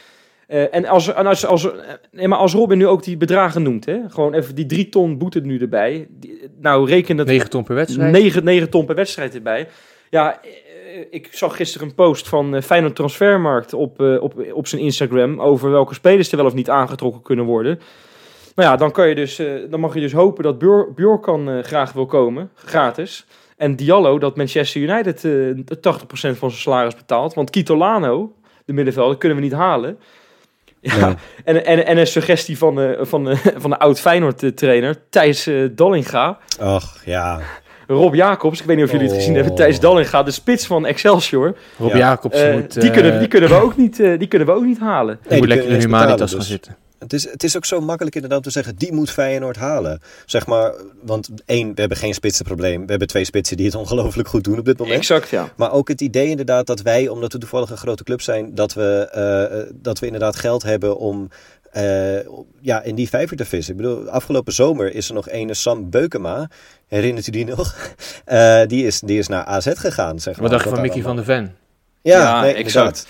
Eh, en als, en als, als, nee, maar als Robin nu ook die bedragen noemt, hè, gewoon even die drie ton boete nu erbij. Die, nou, reken dat 9 ton per wedstrijd. 9, 9 ton per wedstrijd erbij. Ja, eh, ik zag gisteren een post van eh, Feyenoord Transfermarkt op, op, op zijn Instagram over welke spelers er wel of niet aangetrokken kunnen worden. Nou ja, dan, kan je dus, dan mag je dus hopen dat Bjor, Bjorkan graag wil komen, gratis. En Diallo dat Manchester United eh 80% van zijn salaris betaalt. Want Kitolano, de middenvelder, kunnen we niet halen. Ja, en, en, en een suggestie van, eh, van, eh, van de oud Feyenoord eh, trainer Thijs Dallinga. Och, ja. Rob Jacobs, ik weet niet of jullie het gezien Oh. hebben, Thijs Dallinga, de spits van Excelsior. Rob Ja. Jacobs Eh, moet, die, kunnen, die, kunnen we ook niet, eh, die kunnen we ook niet halen. die Nee, moet die lekker in de Humanitas gaan dus. zitten. Het is, het is ook zo makkelijk inderdaad om te zeggen, die moet Feyenoord halen. Zeg maar, want één, we hebben geen spitsenprobleem. We hebben twee spitsen die het ongelooflijk goed doen op dit moment. Exact, ja. Maar ook het idee inderdaad dat wij, omdat we toevallig een grote club zijn, dat we, eh, eh, dat we inderdaad geld hebben om eh, ja, in die vijver te vissen. Ik bedoel, afgelopen zomer is er nog ene Sam Beukema, herinnert u die nog? Eh, die, is, die is naar AZ gegaan, zeg maar. Wat dacht je van Mickey van daar de Ven? Ja, Ja, nee, exact. exact.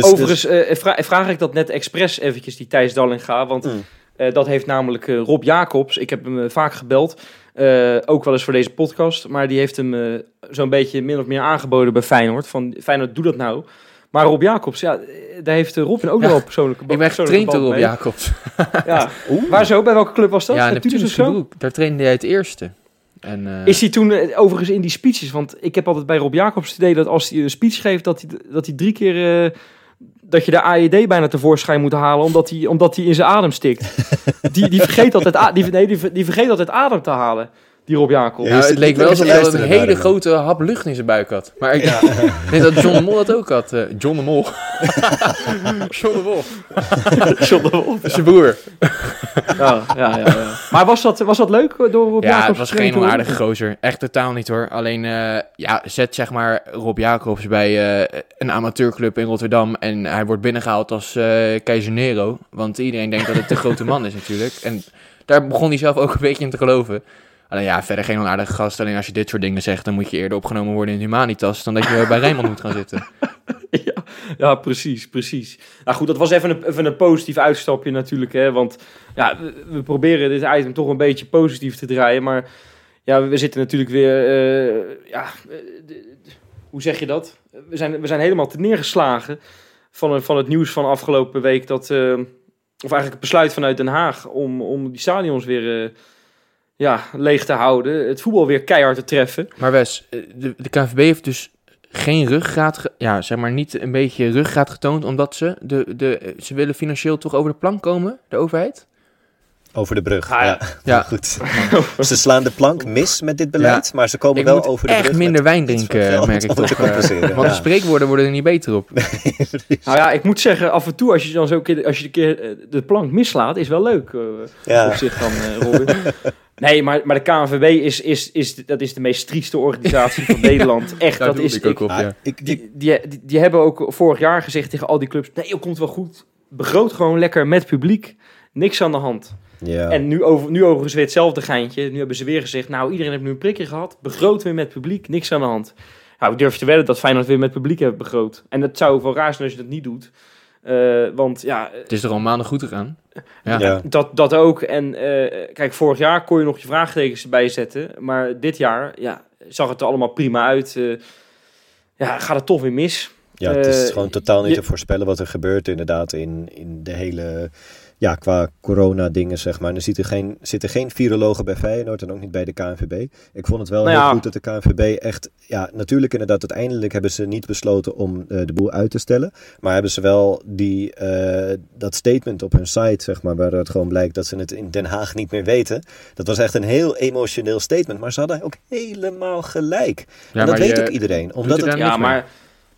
Dus, Overigens eh, vra- vraag ik dat net expres eventjes, die Thijs Dallinga. Want Mm. Eh, dat heeft namelijk eh, Rob Jacobs. Ik heb hem eh, vaak gebeld. Eh, ook wel eens voor deze podcast. Maar die heeft hem eh, zo'n beetje min of meer aangeboden bij Feyenoord. Van Feyenoord, doe dat nou. Maar Rob Jacobs, ja, eh, daar heeft eh, Robin ook Ja. wel een persoonlijke Ik ben getraind door Rob mee. Jacobs. Ja. Waar zo? Bij welke club was dat? Ja, Neptunus of Neptunus zo? Daar trainde hij het eerste. En, eh, Is hij toen eh, overigens in die speeches? Want ik heb altijd bij Rob Jacobs het idee dat als hij een speech geeft, dat hij, dat hij drie keer. eh, dat je de AED bijna tevoorschijn moet halen, omdat hij, omdat in zijn adem stikt. Die, die, vergeet altijd, die, nee, die, die vergeet altijd adem te halen, die Rob Jacobs. Ja, het leek wel alsof hij een hele grote hap lucht in zijn buik had. Maar ik denk dat John de Mol dat ook had. eh, John de Mol. John de Mol. John de Wolf. Zijn broer. Ja, ja, ja, ja. Maar was dat, was dat leuk eh, door Rob Ja, Jacobs? het was geen onaardige gozer. Echt totaal niet hoor. Alleen, eh, ja, zet zeg maar Rob Jacobs bij eh, een amateurclub in Rotterdam. En hij wordt binnengehaald als eh keizer Nero. Want iedereen denkt dat het de grote man is natuurlijk. En daar begon hij zelf ook een beetje in te geloven. Alleen ja, verder geen onaardige gast. Alleen als je dit soort dingen zegt, dan moet je eerder opgenomen worden in Humanitas. Dan dat je bij Rijnmond moet gaan zitten. Ja, ja, precies, precies. Nou goed, dat was even een, een positief uitstapje natuurlijk. Hè, want ja, we, proberen dit item toch een beetje positief te draaien. Maar ja, we, zitten natuurlijk weer... eh, ja, eh, hoe zeg je dat? We zijn, we zijn helemaal te neergeslagen van, van het nieuws van afgelopen week. Dat, eh, of eigenlijk het besluit vanuit Den Haag om, om die stadions weer ja, leeg te houden. Het voetbal weer keihard te treffen. Maar Wes, eh, de, de KNVB heeft dus geen ruggraat, ja, zeg maar niet een beetje ruggraat getoond, omdat ze, de, de, ze willen financieel toch over de plank komen, de overheid? Over de brug. Ah, ja. goed. Ze slaan de plank mis met dit beleid, maar ze komen Ik wel over de echt brug. minder met wijn drinken, merk ik toch. eh, compenseren. want Ja. de spreekwoorden worden er niet beter op. Nou ja, ik moet zeggen, af en toe als je dan zo een keer, als je een keer eh, de plank mislaat, is wel leuk. eh, Ja. op zich dan, eh, Robin. Nee, maar, maar de KNVB is, is, is, dat is de meest trieste organisatie van Nederland. Echt, dat is... ik ook op, Ah, ja. ik, ik, Die, die, die, die hebben ook vorig jaar gezegd tegen al die clubs... Nee, het komt wel goed. Begroot gewoon lekker met publiek. Niks aan de hand. Ja. En nu, over, nu overigens weer hetzelfde geintje. Nu hebben ze weer gezegd... Nou, iedereen heeft nu een prikje gehad. Begroot weer met publiek. Niks aan de hand. Nou, ik durf te wedden dat Feyenoord weer met publiek heeft begroot. En dat zou wel raar zijn als je dat niet doet. Eh, want ja, Het is er al maanden goed gegaan. Ja. Ja. dat, dat ook. En eh, kijk, vorig jaar kon je nog je vraagtekens erbij zetten. Maar dit jaar ja, zag het er allemaal prima uit. Eh, ja, gaat het toch weer mis. Ja, het is Eh, gewoon totaal niet je- te voorspellen wat er gebeurt inderdaad in, in de hele, ja, qua corona dingen zeg maar. En er zitten geen, zitten geen virologen bij Feyenoord en ook niet bij de KNVB. Ik vond het wel Nou heel goed dat de KNVB echt, ja, natuurlijk inderdaad uiteindelijk hebben ze niet besloten om eh, de boel uit te stellen. Maar hebben ze wel die, eh, dat statement op hun site, zeg maar, waaruit gewoon blijkt dat ze het in Den Haag niet meer weten. Dat was echt een heel emotioneel statement, maar ze hadden ook helemaal gelijk. Ja, en dat weet je ook iedereen. Omdat het, Ja, maar,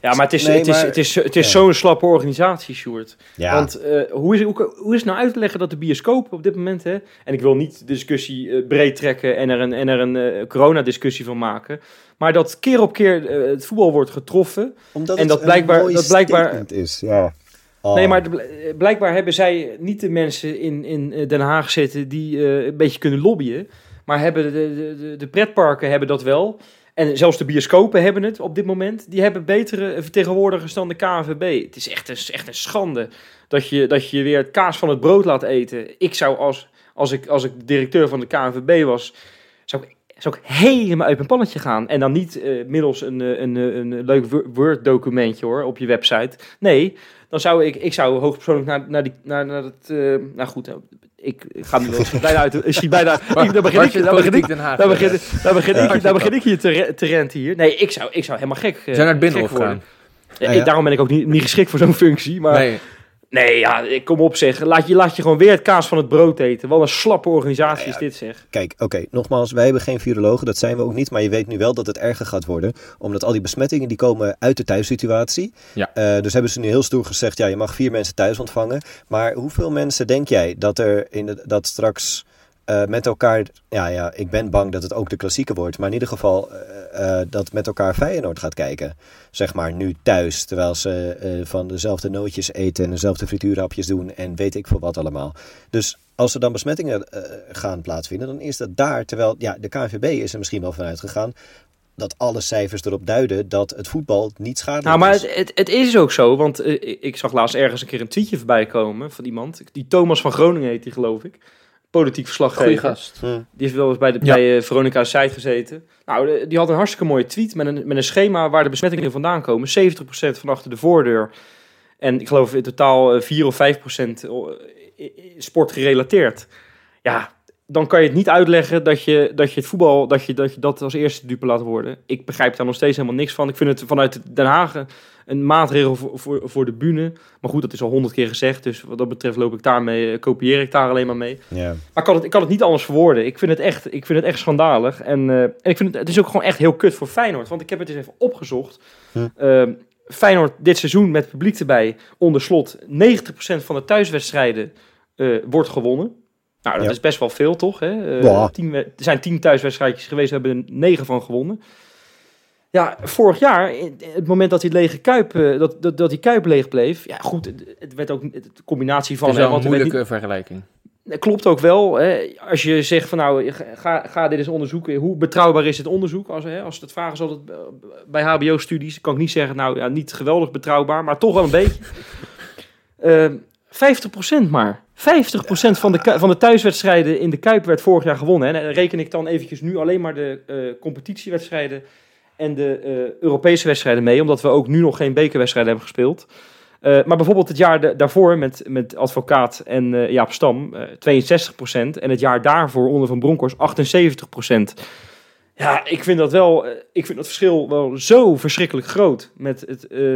ja, maar het is, Nee, het is, maar- het is, het is ja. zo'n slappe organisatie, Sjoerd. ja, Want eh, hoe, is, hoe, hoe is het nou uit te leggen dat de bioscoop op dit moment... Hè, en ik wil niet de discussie eh, breed trekken en er een, en er een eh, coronadiscussie van maken... maar dat keer op keer het voetbal wordt getroffen... Omdat En dat blijkbaar- dat blijkbaar- is. Ja. Oh. Nee, maar de- blijkbaar hebben zij niet de mensen in, in Den Haag zitten die een beetje kunnen lobbyen. Maar hebben de, de, de pretparken hebben dat wel. En zelfs de bioscopen hebben het op dit moment. Die hebben betere vertegenwoordigers dan de KNVB. Het is echt een, echt een schande dat je, dat je weer het kaas van het brood laat eten. Ik zou als, als, ik, als ik directeur van de KNVB was, zou ik, zou ik helemaal uit mijn pannetje gaan. En dan niet eh, middels een, eh, een, eh, een, leuk Word documentje hoor, op je website. Nee, dan zou ik, ik zou hoogpersoonlijk naar, naar, die, naar, naar het, eh, nou goed, ik, ga nu bijna uit, ik bijna, ik, daar begin ik, daar begin ik, begin, ik- begin begin ik hier te, te renten hier. Nee, ik zou, ik zou helemaal gek Zijn naar het binnenhof gaan. Ja, Ah, ja. ik- daarom ben ik ook niet, niet geschikt voor zo'n functie, maar nee, Nee, ja, ik kom op zeg, laat je, laat je gewoon weer het kaas van het brood eten. Wat een slappe organisatie Ja, is dit zeg. Kijk, oké, nogmaals, wij hebben geen virologen, dat zijn we ook niet. Maar je weet nu wel dat het erger gaat worden. Omdat al die besmettingen die komen uit de thuissituatie. Ja. Eh, dus hebben ze nu heel stoer gezegd, ja, je mag vier mensen thuis ontvangen. Maar hoeveel mensen denk jij dat er in de, dat straks eh, met elkaar... Ja, ja, ik ben bang dat het ook de klassieke wordt. Maar in ieder geval eh, eh, dat met elkaar Feyenoord gaat kijken. Zeg maar nu thuis, terwijl ze van dezelfde nootjes eten en dezelfde frituurhapjes doen en weet ik veel wat allemaal. Dus als er dan besmettingen gaan plaatsvinden, dan is dat daar. Terwijl ja, de KNVB is er misschien wel vanuit gegaan. dat alle cijfers erop duiden dat het voetbal niet schadelijk Nou, maar is. het, het, het is ook zo, want ik- ik zag laatst ergens een keer een tweetje voorbij komen van iemand. Die Thomas van Groningen heet die, geloof ik. Politiek verslaggever. Goeie gast. Hm. Die heeft wel eens bij, de, Ja. bij eh, Veronica's site gezeten. Nou, de- die had een hartstikke mooie tweet met een, met een schema waar de besmettingen vandaan komen. 70% van achter de voordeur. En ik geloof in totaal eh, 4 of 5% o- i- i- sportgerelateerd. Ja, dan kan je het niet uitleggen dat je, dat je het voetbal, dat je, dat je dat als eerste dupe laat worden. Ik begrijp daar nog steeds helemaal niks van. Ik vind het vanuit Den Haag een maatregel voor, voor, voor de bühne. Maar goed, dat is al honderd keer gezegd. Dus wat dat betreft loop ik daarmee, eh, kopieer ik daar alleen maar mee. Ja. Maar ik kan het, ik kan het niet anders verwoorden. Ik vind het echt, ik vind het echt schandalig. En, eh, en ik vind het, het is ook gewoon echt heel kut voor Feyenoord. Want ik heb het eens even opgezocht. Hm. Feyenoord dit seizoen met publiek erbij onder slot. 90% van de thuiswedstrijden eh, wordt gewonnen. Nou, dat Ja. is best wel veel, toch? Hè? Ja. tien er zijn tien thuiswedstrijdjes geweest, we hebben er negen van gewonnen. Ja, vorig jaar, het moment dat die lege kuip, eh, dat, dat, dat die kuip leeg bleef. Ja, goed, het, het werd ook de combinatie van. Dat is hè, een moeilijke vergelijking. dat klopt ook wel. Hè. Als je zegt van nou, ga, ga dit eens onderzoeken. Hoe betrouwbaar is het onderzoek? Als, hè, als het vragen is altijd eh, bij HBO-studies, kan ik niet zeggen, nou ja, niet geweldig betrouwbaar, maar toch wel een beetje. Ehm 50% maar. 50% van de, van de thuiswedstrijden in de Kuip werd vorig jaar gewonnen. Hè. En dan reken ik dan eventjes nu alleen maar de eh, competitiewedstrijden en de eh, Europese wedstrijden mee, omdat we ook nu nog geen bekerwedstrijden hebben gespeeld. Eh, maar bijvoorbeeld het jaar da- daarvoor met, met Advocaat en eh, Jaap Stam, eh 62%. En het jaar daarvoor onder Van Bronckhorst 78%. Ja, ik vind dat wel, ik vind dat verschil wel zo verschrikkelijk groot met het, eh,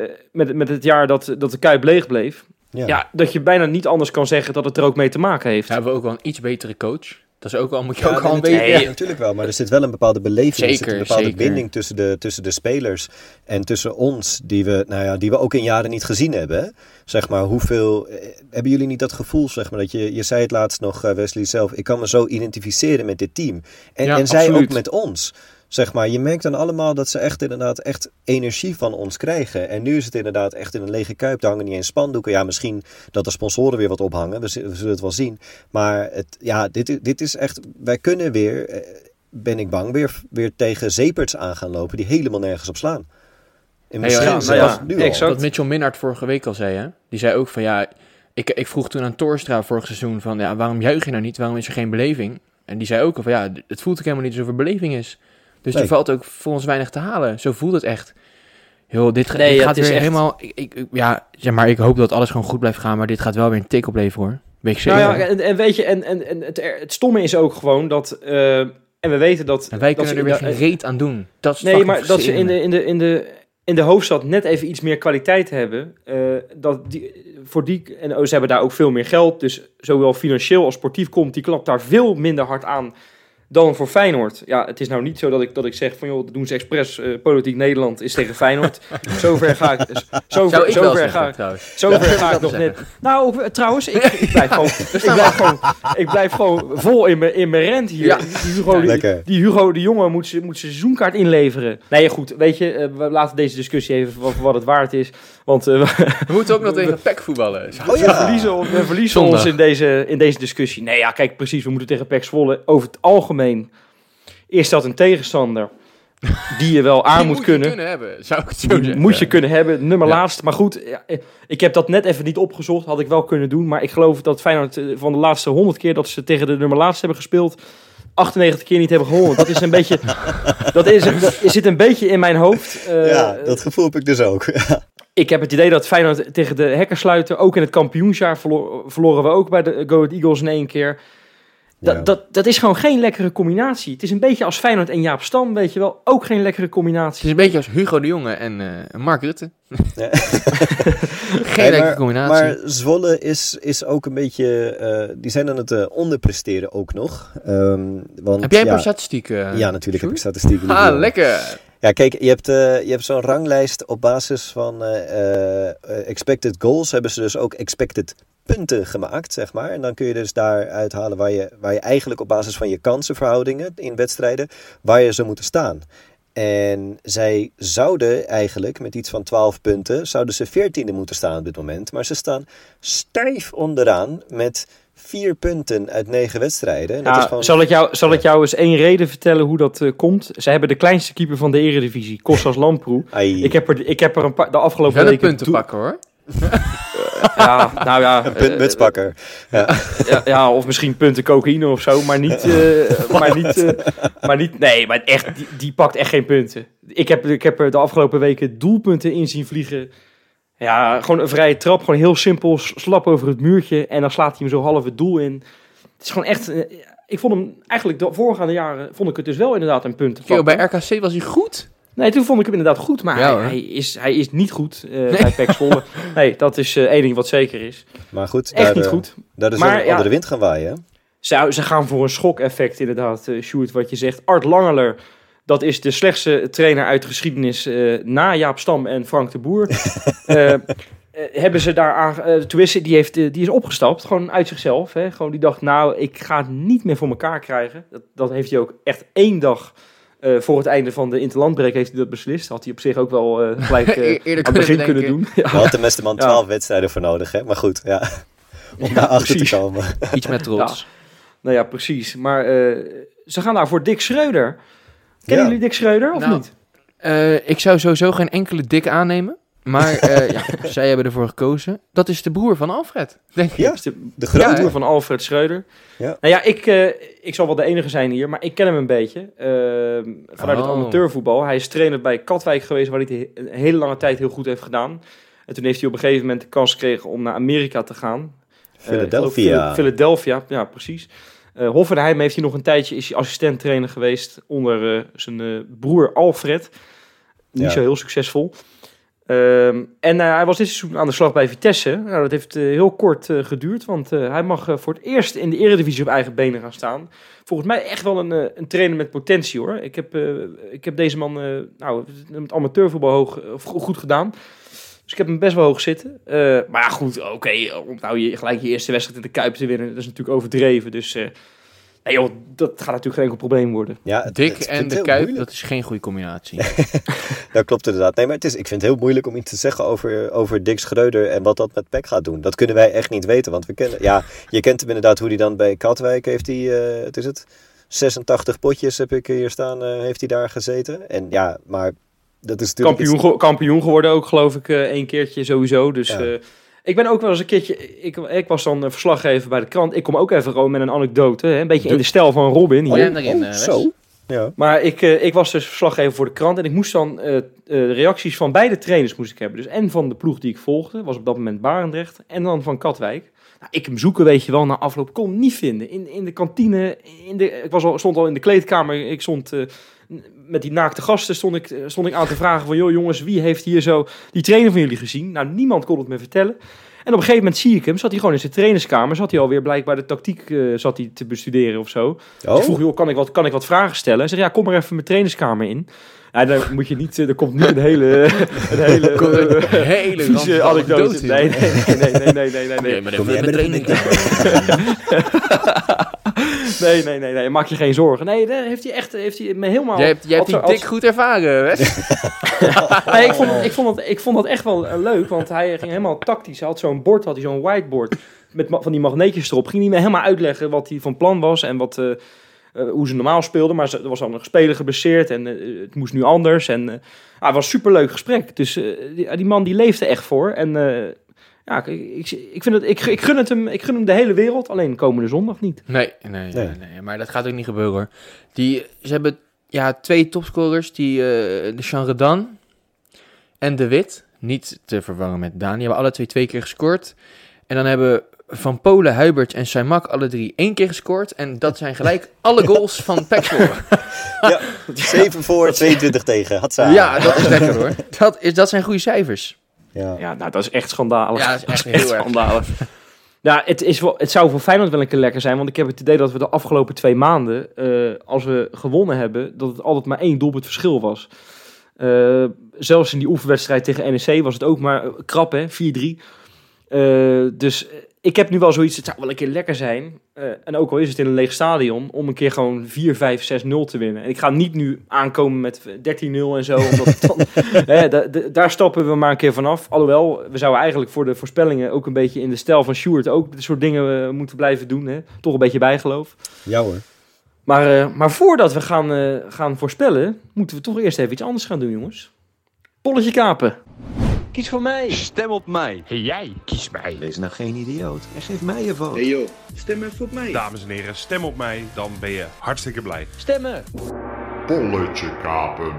eh, met, met het jaar dat, dat de Kuip leeg bleef. Ja. Ja. dat je bijna niet anders kan zeggen dat het er ook mee te maken heeft. Ja, hebben we ook wel een iets betere coach. Dat is ook wel, moet je Ja, ook nee, al een natuurlijk, beetje... ja, natuurlijk wel, maar er zit wel een bepaalde beleving, er zit Zeker, een bepaalde zeker. binding tussen de, tussen de spelers en tussen ons, die we, nou ja, die we ook in jaren niet gezien hebben. hè. Zeg maar, hoeveel, eh, hebben jullie niet dat gevoel, zeg maar, dat je, je zei het laatst nog, eh, Wesley zelf, ik kan me zo identificeren met dit team. En, Ja, en zij absoluut. ook met ons. Zeg maar, je merkt dan allemaal dat ze echt inderdaad echt energie van ons krijgen. En nu is het inderdaad echt in een lege kuip. Daar hangen niet eens spandoeken. Ja, misschien dat de sponsoren weer wat ophangen. We, zullen het wel zien. Maar het, ja, dit, dit is echt... Wij kunnen weer, eh, ben ik bang, weer, weer tegen zeeperts aan gaan lopen... die helemaal nergens op slaan. En Ja, misschien ja, nou zelfs ja, nu al. Wat Mitchell Minnaert vorige week al zei, hè? Die zei ook van ja, ik, ik vroeg toen aan Torstra vorig seizoen van ja, waarom juich je nou niet? Waarom is er geen beleving? En die zei ook al van ja, het voelt ook helemaal niet alsof er beleving is. Dus Nee. er valt ook voor ons weinig te halen. Zo voelt het echt. Joh, dit, ga- Nee, dit ja, gaat het is weer echt- helemaal... Ik, ja, zeg maar, ik hoop dat alles gewoon goed blijft gaan, maar dit gaat wel weer een tik opleveren hoor. Weet ik zeker. Nou ja, en, en weet je, en, en, en het, er- het stomme is ook gewoon dat, eh, en we weten dat... en wij dat kunnen er weer geen reet aan doen. Dat is Nee, maar dat ze in de, in, de, in, de, in de hoofdstad net even iets meer kwaliteit hebben. eh, dat die, voor die, en oh, ze hebben daar ook veel meer geld. Dus zowel financieel als sportief komt die klap daar veel minder hard aan dan voor Feyenoord. Ja, het is nou niet zo dat ik, dat ik zeg van joh, dat doen ze expres. eh, politiek Nederland is tegen Feyenoord. zover ga ik. Zover, ik zover zeggen, ga ik. trouwens. Zover Ja, ga ik nog zeggen. net. Nou, eh, trouwens, ik, ik, blijf gewoon, ik, blijf gewoon, ik blijf gewoon vol in mijn in mijn rent hier. Ja. Die, Hugo, die, Hugo de Jonge moet moet zijn seizoenkaart inleveren. Nee, goed, weet je, eh, we laten deze discussie even voor wat het waard is. Want eh, we, moeten ook nog tegen PEC voetballen. Oh we verliezen, we verliezen Zondag. ons in deze, in deze discussie. Nee, ja, kijk, precies, we moeten tegen PEC Zwolle. Over het algemeen is dat een tegenstander die je wel aan Die moet je kunnen. kunnen hebben, zou ik het zo Die zeggen. moet je kunnen hebben, nummer Ja. laatst. Maar goed, ja, eh, ik heb dat net even niet opgezocht. Had ik wel kunnen doen. Maar ik geloof dat Feyenoord eh, van de laatste 100 keer dat ze tegen de nummer laatst hebben gespeeld... 98 keer niet hebben gewonnen. Dat is een beetje... Dat, is, dat zit een beetje in mijn hoofd. Eh, Ja, dat gevoel heb ik dus ook. Ik heb het idee dat Feyenoord tegen de hekken sluiten... Ook in het kampioensjaar verlo- verloren we ook bij de Go Ahead Eagles in één keer... Dat, Ja. dat, dat is gewoon geen lekkere combinatie. Het is een beetje als Feyenoord en Jaap Stam, weet je wel. Ook geen lekkere Het combinatie. is een beetje als Hugo de Jonge en eh, Mark Rutte. Ja. Geen Nee, lekkere maar, combinatie. Maar Zwolle is, is ook een beetje... eh, die zijn aan het eh, onderpresteren ook nog. Ehm, want, heb jij een ja, paar statistieken? Ja, natuurlijk heb ik statistieken. Ah, lekker. Ja, kijk, je hebt, eh, je hebt zo'n ranglijst op basis van eh, eh, expected goals. Hebben ze dus ook expected punten gemaakt, zeg maar. En dan kun je dus daar uithalen waar je, waar je eigenlijk op basis van je kansenverhoudingen in wedstrijden, waar je zou moeten staan. En zij zouden eigenlijk met iets van 12 punten, zouden ze 14e moeten staan op dit moment. Maar ze staan stijf onderaan met Vier punten uit negen wedstrijden. En dat Ja, is gewoon... zal, ik jou, zal ik jou eens één reden vertellen hoe dat eh, komt? Ze hebben de kleinste keeper van de eredivisie, Kostas Lamproe. Ik heb er, ik heb er een paar, de afgelopen Wel een weken... punten pakken hoor. Ja, nou ja. een punt eh, mutspakker. Ja. ja, ja, of misschien punten cocaïne of zo, maar niet... eh, maar niet, eh, maar niet nee, maar echt, die, die pakt echt geen punten. Ik heb, ik heb er de afgelopen weken doelpunten in zien vliegen. Ja, gewoon een vrije trap, gewoon heel simpel, slap over het muurtje en dan slaat hij hem zo half het doel in. Het is gewoon echt... eh, ik vond hem eigenlijk de voorgaande jaren, vond ik het dus wel inderdaad een punt. Yo, bij RKC was hij goed. Nee, toen vond ik hem inderdaad goed, maar Ja, hij, hij, is, hij is niet goed eh, bij PEC Zwolle. Nee, dat is eh één ding wat zeker is. Maar goed, Echt daar, niet eh, goed. daar is Maar wel een ja. andere wind gaan waaien. Ze, ze gaan voor een schok-effect inderdaad, eh Sjoerd, wat je zegt. Art Langeler, dat is de slechtste trainer uit de geschiedenis eh, na Jaap Stam en Frank de Boer. Eh, eh, hebben ze daar aan, tenminste, die, heeft, die is opgestapt, gewoon uit zichzelf. Hè? Gewoon die dacht, nou, ik ga het niet meer voor elkaar krijgen. Dat, dat heeft hij ook echt één dag eh, voor het einde van de interlandbreek heeft hij dat beslist. Had hij op zich ook wel gelijk Eerder aan het begin kunnen kunnen doen. Ja. Daar had de Ja. 12 wedstrijden voor nodig, hè? Maar goed, ja. Om Ja, daarachter precies. te komen. Iets met trots. Nou ja, precies. Maar eh, ze gaan daar voor Dick Schreuder. Kennen Ja. jullie Dick Schreuder of Nou, niet? Eh, ik zou sowieso geen enkele dik aannemen. Maar eh, ja, zij hebben ervoor gekozen. Dat is de broer van Alfred, denk ik. Ja, is de De de grote. broer van Alfred Schreuder. Ja. Nou ja, ik, eh, ik zal wel de enige zijn hier, maar ik ken hem een beetje. eh, vanuit het Oh. amateurvoetbal. Hij is trainer bij Katwijk geweest, waar hij het een hele lange tijd heel goed heeft gedaan. En toen heeft hij op een gegeven moment de kans gekregen om naar Amerika te gaan. Philadelphia. Phil- Philadelphia, ja precies. Eh Hoffenheim heeft hij nog een tijdje, is hij assistent-trainer geweest onder eh, zijn eh, broer Alfred. Niet Ja. zo heel succesvol. Ehm, en hij was dit seizoen aan de slag bij Vitesse. Nou, dat heeft heel kort geduurd, want hij mag voor het eerst in de eredivisie op eigen benen gaan staan. Volgens mij echt wel een, een trainer met potentie hoor. Ik heb, ik heb deze man nou, met amateurvoetbal hoog, of goed gedaan. Dus ik heb hem best wel hoog zitten. Eh, maar ja, goed, oké. om nou je, gelijk je eerste wedstrijd in de Kuip te winnen, dat is natuurlijk overdreven. Dus eh, nee, joh, dat gaat natuurlijk geen enkel probleem worden. Ja, het- Dik het- en de Kuip, moeilijk. dat is geen goede combinatie. Dat klopt inderdaad. Nee, maar het is, ik vind het heel moeilijk om iets te zeggen over, over Dick Schreuder en wat dat met PEC gaat doen. Dat kunnen wij echt niet weten, want we kennen... Ja, je kent hem inderdaad hoe hij dan bij Katwijk heeft hij, eh het is het, 86 potjes heb ik hier staan, eh, heeft hij daar gezeten. En ja, maar dat is. Kampioen, ge- kampioen geworden ook, geloof ik, eh één keertje sowieso. Dus Ja. eh, ik ben ook wel eens een keertje... Ik, ik was dan eh, verslaggever bij de krant. Ik kom ook even gewoon met een anekdote. Hè, een beetje in de stijl van Robin Oh, hier. Oh, eh, zo. Ja. Maar ik, eh, ik was dus verslaggever voor de krant en ik moest dan eh, eh, de reacties van beide trainers moest ik hebben. Dus en van de ploeg die ik volgde, was op dat moment Barendrecht, en dan van Katwijk. Nou, ik hem zoeken, weet je wel, na afloop kon niet vinden. In, in de kantine, in de, ik was al, stond al in de kleedkamer, ik stond eh, met die naakte gasten, stond ik, eh, stond ik aan te vragen van, joh jongens, wie heeft hier zo die trainer van jullie gezien? Nou, niemand kon het me vertellen. En op een gegeven moment zie ik hem, zat hij gewoon in zijn trainerskamer, zat hij alweer blijkbaar de tactiek eh, zat hij te bestuderen of zo. Dus Oh, ik vroeg, joh, kan ik, wat, kan ik wat vragen stellen? Hij zei, ja, kom maar even mijn trainerskamer in. Ja, dan moet je niet, eh, er komt niet een hele, een hele, Een hele vieze anekdote. Nee, nee, nee, nee, nee, nee, nee, jij nee. maar Kom even jij met mijn. Nee, nee, nee, nee, maak je geen zorgen. Nee, daar heeft hij echt, heeft hij me helemaal... Jij hebt, jij hebt die als- dik goed ervaren. Nee, ik vond, het, ik, vond het, ik vond dat echt wel eh, leuk, want hij ging helemaal tactisch. Hij had zo'n bord, had hij zo'n whiteboard met van die magneetjes erop. Ging hij me helemaal uitleggen wat hij van plan was en wat, eh, eh, hoe ze normaal speelden. Maar ze- er was al een speler geblesseerd en het moest nu anders. En ah, het was een superleuk gesprek. Dus die, die man die leefde echt voor. En ja, ik, ik, ik, vind het, ik, ik, gun het hem, ik gun hem de hele wereld, alleen komende zondag niet. Nee, nee, nee, Nee. nee, Maar dat gaat ook niet gebeuren hoor. Die, ze hebben ja, twee topscorers, die, eh de Jean Redan en De Wit. Niet te verwarren met Daan. Die hebben alle twee twee keer gescoord. En dan hebben Van Polen, Huibert en Saimak alle drie één keer gescoord. En dat zijn gelijk alle goals van Zwolle. ja, 7 voor, 22 tegen. Hatsa. Ja, dat is lekker hoor. Dat, is, dat zijn goede cijfers. Ja. Ja, nou, dat is echt schandalig. Ja, dat is echt heel erg. schandalig. Ja, het, is wel, het zou voor Feyenoord wel een keer lekker zijn. Want ik heb het idee dat we de afgelopen twee maanden, eh, als we gewonnen hebben, dat het altijd maar één doelpunt verschil was. Eh, zelfs in die oefenwedstrijd tegen NEC was het ook maar krap, hè? 4-3. Eh, dus ik heb nu wel zoiets, het zou wel een keer lekker zijn. eh, en ook al is het in een leeg stadion, om een keer gewoon 4, 5, 6, 0 te winnen. En ik ga niet nu aankomen met 13-0 en zo. Omdat dan, hè, da- da- daar stappen we maar een keer vanaf. Alhoewel, we zouden eigenlijk voor de voorspellingen ook een beetje in de stijl van Sjoerd ook dit soort dingen eh, moeten blijven doen. Hè? Toch een beetje bijgeloof. Ja hoor. Maar, eh, maar voordat we gaan, gaan voorspellen, moeten we toch eerst even iets anders gaan doen, jongens. Polletje kapen. Kies voor mij. Stem op mij. Hey jij, kies mij. Wees nou geen idioot en geef mij je vote. Hey joh, stem even op mij. Dames en heren, stem op mij, dan ben je hartstikke blij. Stemmen. Polletje kapen.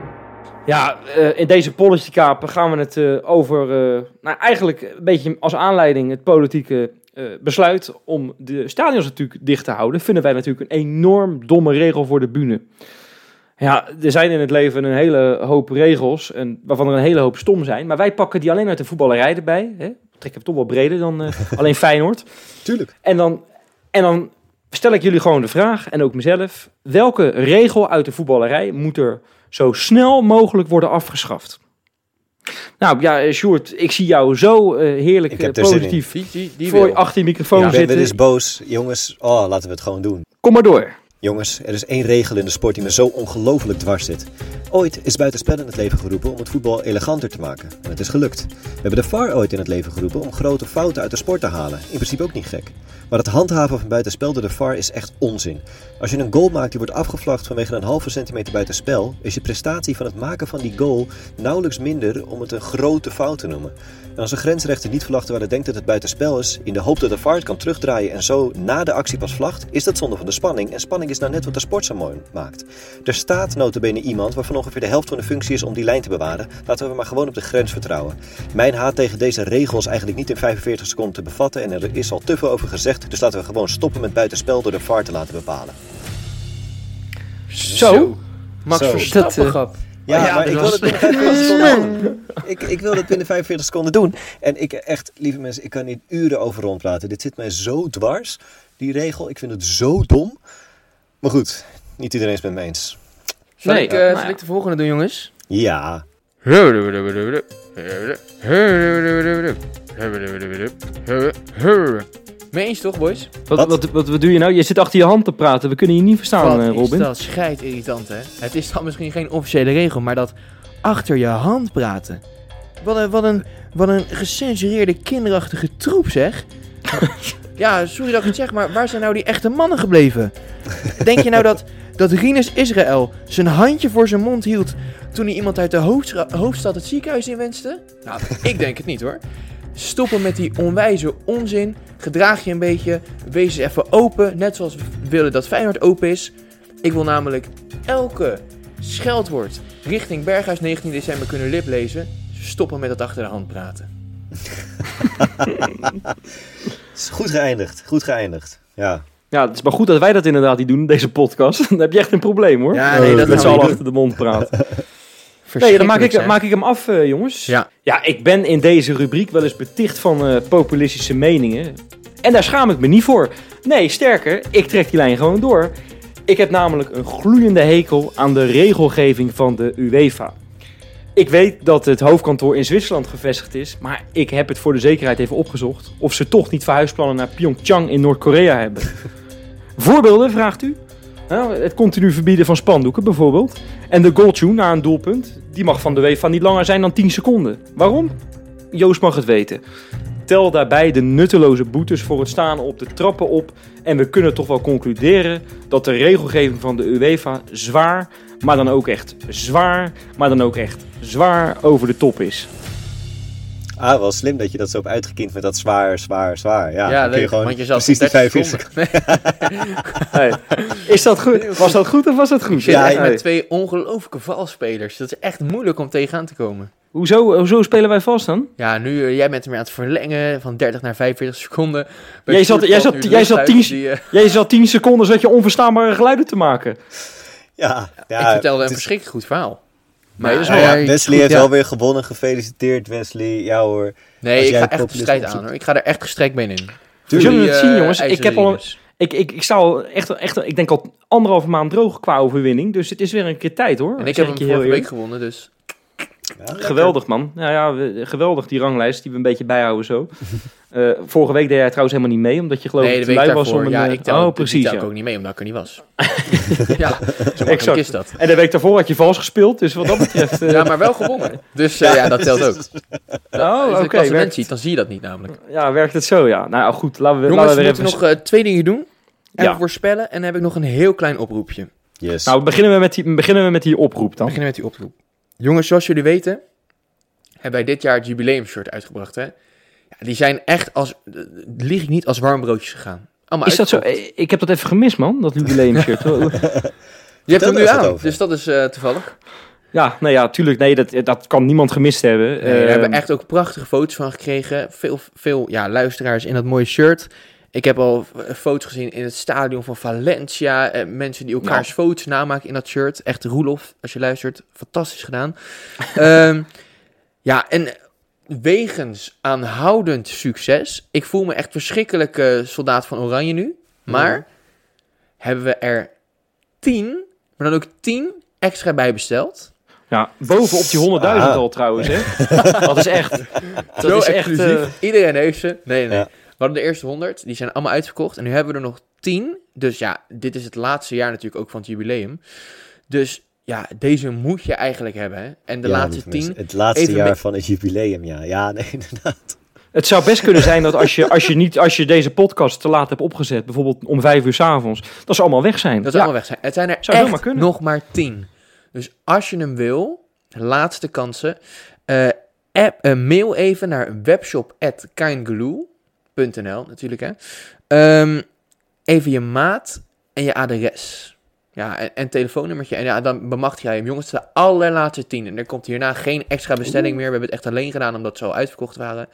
Ja, eh, in deze polletje kapen gaan we het eh, over, eh, nou eigenlijk een beetje als aanleiding het politieke eh, besluit om de stadions natuurlijk dicht te houden. Vinden wij natuurlijk een enorm domme regel voor de bühne. Ja, er zijn in het leven een hele hoop regels, en, waarvan er een hele hoop stom zijn. Maar wij pakken die alleen uit de voetballerij erbij. Hè? Trek hem toch wel breder dan eh, alleen Feyenoord. Tuurlijk. En dan, en dan stel ik jullie gewoon de vraag, en ook mezelf. Welke regel uit de voetballerij moet er zo snel mogelijk worden afgeschaft? Nou ja, eh, Sjoerd, ik zie jou zo eh, heerlijk positief Die, die, die voor wil. achter je microfoon ik ben zitten. weer eens boos. Jongens, oh, laten we het gewoon doen. Kom maar door. Jongens, er is één regel in de sport die me zo ongelooflijk dwars zit. Ooit is buitenspel in het leven geroepen om het voetbal eleganter te maken. En het is gelukt. We hebben de VAR ooit in het leven geroepen om grote fouten uit de sport te halen. In principe ook niet gek. Maar het handhaven van buitenspel door de VAR is echt onzin. Als je een goal maakt die wordt afgevlacht vanwege een halve centimeter buitenspel, is je prestatie van het maken van die goal nauwelijks minder om het een grote fout te noemen. En als een grensrechter niet vlachtwaarde denkt dat het buitenspel is, in de hoop dat de VAR het kan terugdraaien en zo na de actie pas vlacht, is dat zonde van de spanning. En spanning is nou net wat de sport zo mooi maakt. Er staat notabene iemand waarvan ongeveer de helft van de functie is om die lijn te bewaren. Laten we maar gewoon op de grens vertrouwen. Mijn haat tegen deze regel is eigenlijk niet in 45 seconden te bevatten en er is al te veel over gezegd. Dus laten we gewoon stoppen met buitenspel door de VAR te laten bepalen. Zo. Max Zo. Verstappen, Dat, eh, grap. Ja, ja, maar ik wil het binnen 45 seconden doen. Ik, ik wil het binnen 45 seconden doen. En ik echt, lieve mensen, ik kan hier uren over rondpraten. Dit zit mij zo dwars, die regel. Ik vind het zo dom. Maar goed, niet iedereen is het met me eens. Zal, Nee, ik, eh, nou ja. zal ik de volgende doen, jongens? Ja, Mee eens toch, boys? Wat, Wat? wat, wat, wat doe je nou? Je zit achter je hand te praten. We kunnen je niet verstaan, eh, Wat Robin. is dat schijt irritant, hè? Het is dan misschien geen officiële regel, maar dat achter je hand praten. Wat een, wat een, wat een gecensureerde kinderachtige troep, zeg. ja, sorry dat ik het zeg, maar waar zijn nou die echte mannen gebleven? Denk je nou dat, dat Rinus Israël zijn handje voor zijn mond hield toen hij iemand uit de hoofdstad het ziekenhuis inwenste? Nou, ik denk het niet hoor. Stoppen met die onwijze onzin. Gedraag je een beetje. Wees eens even open. Net zoals we willen dat Feyenoord open is. Ik wil namelijk elke scheldwoord richting Berghuis 19 december kunnen liplezen. Stoppen met dat achter de hand praten. Is goed geëindigd. Goed geëindigd. Ja. Ja, het is maar goed dat wij dat inderdaad niet doen deze podcast. Dan heb je echt een probleem hoor. Ja, nee, dat Met z'n allen achter de mond praten. Nee, dan maak ik, maak ik hem af, eh, jongens. Ja. Ja, ik ben in deze rubriek wel eens beticht van eh, populistische meningen. En daar schaam ik me niet voor. Nee, sterker, ik trek die lijn gewoon door. Ik heb namelijk een gloeiende hekel aan de regelgeving van de UEFA. Ik weet dat het hoofdkantoor in Zwitserland gevestigd is, maar ik heb het voor de zekerheid even opgezocht of ze toch niet verhuisplannen naar Pyeongchang in Noord-Korea hebben. Voorbeelden, vraagt u? Nou, het continu verbieden van spandoeken bijvoorbeeld. En de goaltune na een doelpunt, die mag van de UEFA niet langer zijn dan 10 seconden. Waarom? Joost mag het weten. Tel daarbij de nutteloze boetes voor het staan op de trappen op. En we kunnen toch wel concluderen dat de regelgeving van de UEFA zwaar, maar dan ook echt zwaar, maar dan ook echt zwaar over de top is. Ah, wel slim dat je dat zo hebt uitgekiend met dat zwaar, zwaar, zwaar. Ja, Ja, dan kun je gewoon want je zat precies die 30 45 seconden. Hey, is dat goed? Was dat goed of was dat goed? Ja, met twee ongelooflijke valspelers. Dat is echt moeilijk om tegenaan te komen. Hoezo, hoezo spelen wij vast dan? Ja, nu, eh, jij bent hem aan het verlengen van 30 naar 45 seconden. Jij zat- jij zat- jij zat uit, tien- die, eh, Jij zat 10 seconden zat je onverstaanbare geluiden te maken. Ja, ja, ik vertelde een verschrikkelijk goed verhaal. Nee, dat is wel ja, waar. Wesley Goed, heeft ja. wel weer gewonnen. Gefeliciteerd, Wesley. Ja hoor. Nee, Als ik ga echt de strijd aan hoor. Ik ga er echt gestrekt been in. We zullen het zien, eh, jongens. Ik, heb al, een- ik, ik, ik sta al echt, echt, ik denk al anderhalve maand droog qua overwinning. Dus het is weer een keer tijd hoor. En ik heb hem vorige week gewonnen, dus... Ja. Geweldig, man. Ja, ja, we- geweldig die ranglijst die we een beetje bijhouden zo. Eh, vorige week deed jij trouwens helemaal niet mee, omdat je geloof nee, ik lui was om een... ja, eh, ik tel, oh, precies, tel ja. ik ook niet mee, omdat ik er niet was. ja, zo Exact. is dat. En de week daarvoor had je vals gespeeld, dus wat dat betreft... eh, Ja, maar wel gewonnen. Dus eh, ja, dat telt ook. oh, Als je oké. het klassement werkt- ziet, dan zie je dat niet namelijk. Ja, werkt het zo, ja. Nou goed, laten we, Jongens, laten we we weer moeten even... nog eh, twee dingen doen. Even voorspellen. En dan heb ik nog een heel klein oproepje. Yes. Nou, beginnen we met die, beginnen we met die oproep We dan. beginnen met die oproep. Jongens, zoals jullie weten, hebben wij dit jaar het jubileumshirt uitgebracht. Hè? Ja, die zijn echt als, eh, lieg ik niet, als warm broodjes gegaan. Allemaal Is dat zo? Ik heb dat even gemist, man, dat jubileumshirt. Je hebt hem nu aan, over. dus dat is eh, toevallig. ja, nou ja, tuurlijk. Nee, dat, dat kan niemand gemist hebben. Nee, daar hebben we Eh, echt ook prachtige foto's van gekregen. Veel, veel ja, luisteraars in dat mooie shirt. Ik heb al foto's gezien in het stadion van Valencia. Eh, mensen die elkaars foto's namaken in dat shirt. Echt Roelof, als je luistert, fantastisch gedaan. Ehm, ja, en wegens aanhoudend succes. Ik voel me echt verschrikkelijk eh, soldaat van Oranje nu. Maar hebben we er tien, maar dan ook tien extra bij besteld. Ja, bovenop die 100.000 Ah. al trouwens, hè. dat is echt... Dat Zo is echt... exclusief. eh, Iedereen heeft ze. Nee, nee. Ja. We hadden de eerste 100, die zijn allemaal uitverkocht. En nu hebben we er nog 10. Dus ja, dit is het laatste jaar natuurlijk ook van het jubileum. Dus ja, deze moet je eigenlijk hebben. Hè? En de Ja, laatste lieve mensen. 10. Het laatste even jaar van het jubileum, ja. Ja, nee, inderdaad. Het zou best kunnen zijn dat als je, als je, niet, als je deze podcast te laat hebt opgezet, bijvoorbeeld om vijf uur s'avonds, dat ze allemaal weg zijn. Dat ja. ze allemaal weg zijn. Het zijn er Zou echt nog maar 10. Dus als je hem wil, laatste kansen. eh, app, eh, mail even naar webshop.kindglue.nl natuurlijk hè. Ehm, even je maat en je adres. Ja, en, en telefoonnummertje. En ja, dan bemachtig jij hem. Jongens, de allerlaatste 10. En er komt hierna geen extra bestelling meer. We hebben het echt alleen gedaan omdat ze al uitverkocht waren.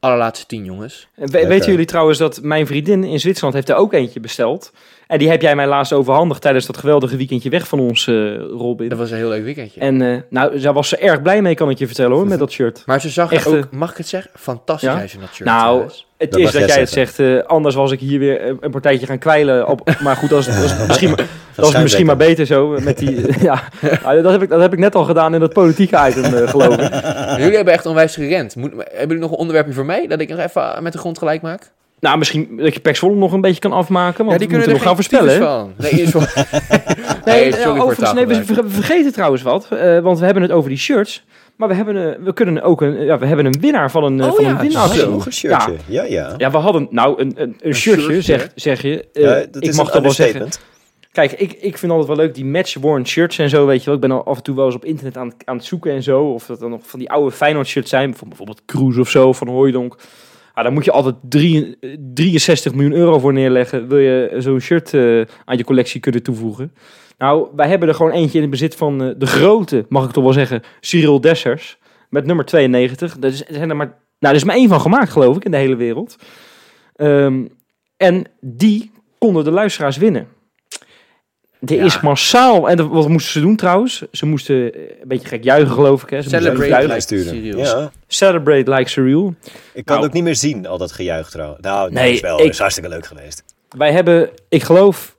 Allerlaatste 10, jongens. En we- weten jullie trouwens dat mijn vriendin in Zwitserland heeft er ook eentje besteld. En die heb jij mij laatst overhandigd tijdens dat geweldige weekendje weg van ons, eh, Robin. Dat was een heel leuk weekendje. En eh, nou, daar was ze erg blij mee, kan ik je vertellen hoor, met dat shirt. maar ze zag Echt, er ook, eh, mag ik het zeggen, fantastisch ja? uit in dat shirt. Nou. Het Dat is dat jij het zegt, eh, anders was ik hier weer een partijtje gaan kwijlen. Op, maar goed, dat is, dat is misschien, dat is misschien maar beter zo. Met die, ja, Nou, dat, heb ik, dat heb ik net al gedaan in dat politieke item, eh, geloof ik. Jullie hebben echt onwijs gerend. Moet, hebben jullie nog een onderwerpje voor mij? Dat ik nog even met de grond gelijk maak? Nou, misschien dat je Pek Zwolle nog een beetje kan afmaken. Want ja, die we kunnen er nog gaan voorspellen. Nee, is wel... Nee, nee, eh, sorry voor het overigens, nee, we, we vergeten trouwens wat. eh, want we hebben het over die shirts. Maar we, hebben, een- we kunnen ook een, ja, we hebben een winnaar van een, eh, Oh van ja, een. Nog een shirtje. Ja, ja. Ja, we hadden nou een, een, een, shirtje, shirtje, zeg, zeg je. Eh, Ja, dat ik is mag een toch wel zeggen. Kijk, ik, ik vind altijd wel leuk die match-worn shirts en zo, weet je wel. Ik ben al af en toe wel eens op internet aan, het- aan het zoeken en zo. Of dat dan nog van die oude Feyenoord shirts zijn. Van bijvoorbeeld Cruise of zo, van Hooijdonk. Ja, daar moet je altijd drie, eh, 63 miljoen euro voor neerleggen. Wil je zo'n shirt eh, aan je collectie kunnen toevoegen. Nou, wij hebben er gewoon eentje in het bezit van eh, de grote, mag ik toch wel zeggen, Cyril Dessers. Met nummer 92. Dat is, er zijn er maar, nou, er is maar één van gemaakt, geloof ik, in de hele wereld. Ehm, en die konden de luisteraars winnen. Er Ja. is massaal, en dat- wat moesten ze doen trouwens? Ze moesten eh, een beetje gek juichen, geloof ik. Hè? Ze moesten Celebrate juichen. like Sturen. Ja, Celebrate like Cyril. ik kan Nou. ook niet meer zien, al dat gejuich trouwens. Nou, Nee, nee, is wel ik- is hartstikke leuk geweest. Wij hebben, ik geloof,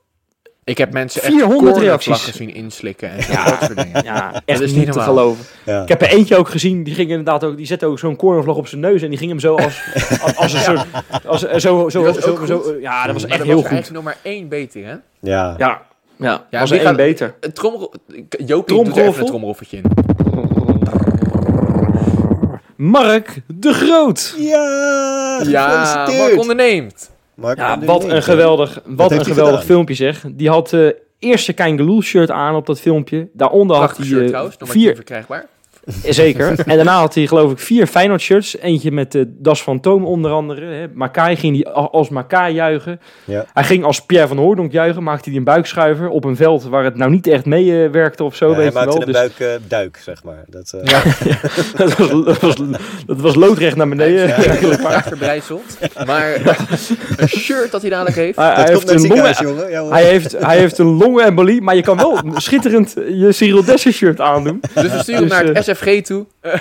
Ik heb mensen echt 400 cornervlaggen reacties. zien inslikken en ja. dat soort dingen. ja, echt is niet, te geloven. Ja. Ik heb er eentje ook gezien, die ging inderdaad ook, die zette ook zo'n cornervlag op zijn neus en die ging hem zo als, als, als een soort, als, zo, zo, zo, ja, dat was Maar echt heel was er goed. eigenlijk nog maar één beter, hè? Ja. Ja, ja, Ja, was er één gaat- beter. Het trommel... Jopie doet er even een trommelroffeltje in. Mark de Groot. Ja, Ja. Mark onderneemt. Mark Ja, onderneemt, wat een geweldig, wat een geweldig filmpje zeg. Die had eh eerste Kangaloo shirt aan op dat filmpje. Daaronder had hij shirt eh, trouwens, vier, verkrijgbaar. Zeker. en daarna had hij geloof ik vier Feyenoord shirts. Eentje met de Das van Toom onder andere. Makai ging hij als Makai juichen. Ja. Hij ging als Pierre van Hoordonk juichen. Maakte hij een buikschuiver op een veld waar het nou niet echt mee eh, werkte of zo. Weet hij maakte wel. een dus... buikduik, eh, zeg maar. Dat, eh, ja, dat, was, dat, was, loodrecht naar beneden. Ja, maar. Verbrijzeld. Maar een shirt dat hij dadelijk heeft. Hij, heeft een longen, Hij heeft, hij heeft een longembolie, maar je kan wel schitterend je Cyril Dessers shirt aandoen. Dus we sturen naar het dus, SF 5G toe.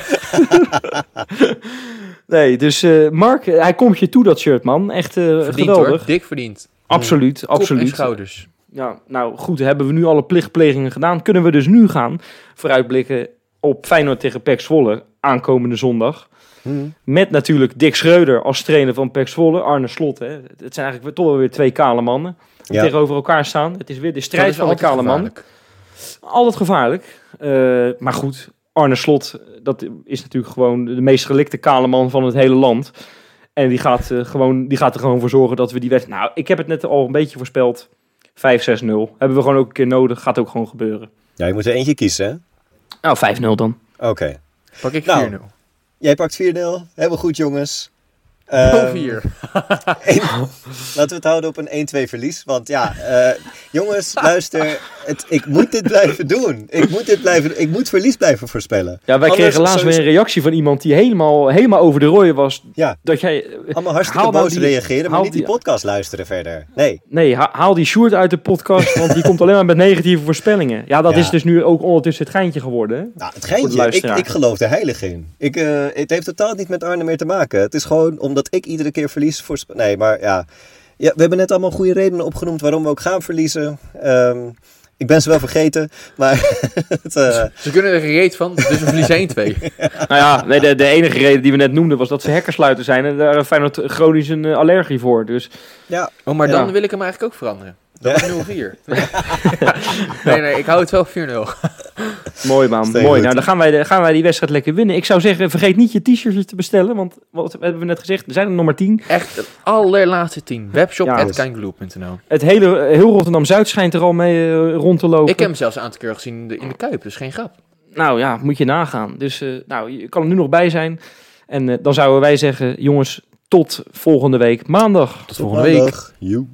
nee, dus eh, Mark, hij komt je toe dat shirt, man. Echt uh, verdiend, geweldig. Hoor. Dik verdiend. Absoluut, absoluut. Kop en schouders. Ja, nou goed, hebben we nu alle plichtplegingen gedaan. Kunnen we dus nu gaan vooruitblikken op Feyenoord tegen PEC Zwolle aankomende zondag. Hmm. Met natuurlijk Dick Schreuder als trainer van PEC Zwolle. Arne Slot, hè. Het zijn eigenlijk toch wel weer twee kale mannen tegenover elkaar staan. Het is weer de strijd van de kale man. man. Altijd gevaarlijk. Eh, maar goed, Arne Slot, dat is natuurlijk gewoon de meest gelikte kale man van het hele land. En die gaat, eh, gewoon, die gaat er gewoon voor zorgen dat we die wedstrijd... Nou, ik heb het net al een beetje voorspeld. 5-6-0. Hebben we gewoon ook een keer nodig. Gaat ook gewoon gebeuren. Ja, je moet er eentje kiezen, hè? Nou, 5-0 dan. Oké. Pak ik 4-0. Nou, Jij pakt 4-0. Helemaal goed, jongens. 0-4. Eén- Laten we het houden op een 1-2 verlies. Want ja, eh, jongens, luister. Het, ik moet dit blijven doen. Ik moet, dit blijven, ik moet verlies blijven voorspellen. Ja, wij Anders kregen laatst weer een reactie van iemand die helemaal, helemaal over de rooien was. Ja, Dat jij... eh, allemaal hartstikke Haal boos die- reageren, maar haal niet die die- podcast luisteren verder. Nee. Nee, ha- haal die Sjoerd uit de podcast, want die komt alleen maar met negatieve voorspellingen. Ja, dat Ja. is dus nu ook ondertussen het geintje geworden. Nou, het geintje, ik, ik geloof er heilig in. Ik, eh, het heeft totaal niet met Arne meer te maken. Het is gewoon omdat ik iedere keer verlies voor... Nee, maar ja. ja. We hebben net allemaal goede redenen opgenoemd waarom we ook gaan verliezen. Ehm, ik ben ze wel vergeten, maar... het, eh, Ze kunnen er gereed van, dus we verliezen 1-2. Nou ja, nee, de, de enige reden die we net noemden was dat ze hekkersluiter zijn. En daar heeft Feyenoord chronisch een eh, allergie voor. Dus ja, Oh, maar Ja. dan wil ik hem eigenlijk ook veranderen. Dan Ja. is 0-4. nee, nee, ik hou het wel 4-0. mooi man, Stay mooi. goed. Nou, dan gaan wij, de- gaan wij die wedstrijd lekker winnen. Ik zou zeggen, vergeet niet je t-shirts te bestellen. Want wat hebben we net gezegd? Er zijn er nog maar tien. Echt het allerlaatste team. Webshop Ja. Het hele, heel Rotterdam-Zuid schijnt er al mee eh, rond te lopen. Ik heb hem zelfs een aantal keer gezien in de, in de Kuip, dus geen grap. Nou ja, moet je nagaan. Dus eh, nou, je kan er nu nog bij zijn. En eh, dan zouden wij zeggen, jongens, tot volgende week maandag. Tot volgende week. maandag. Joe.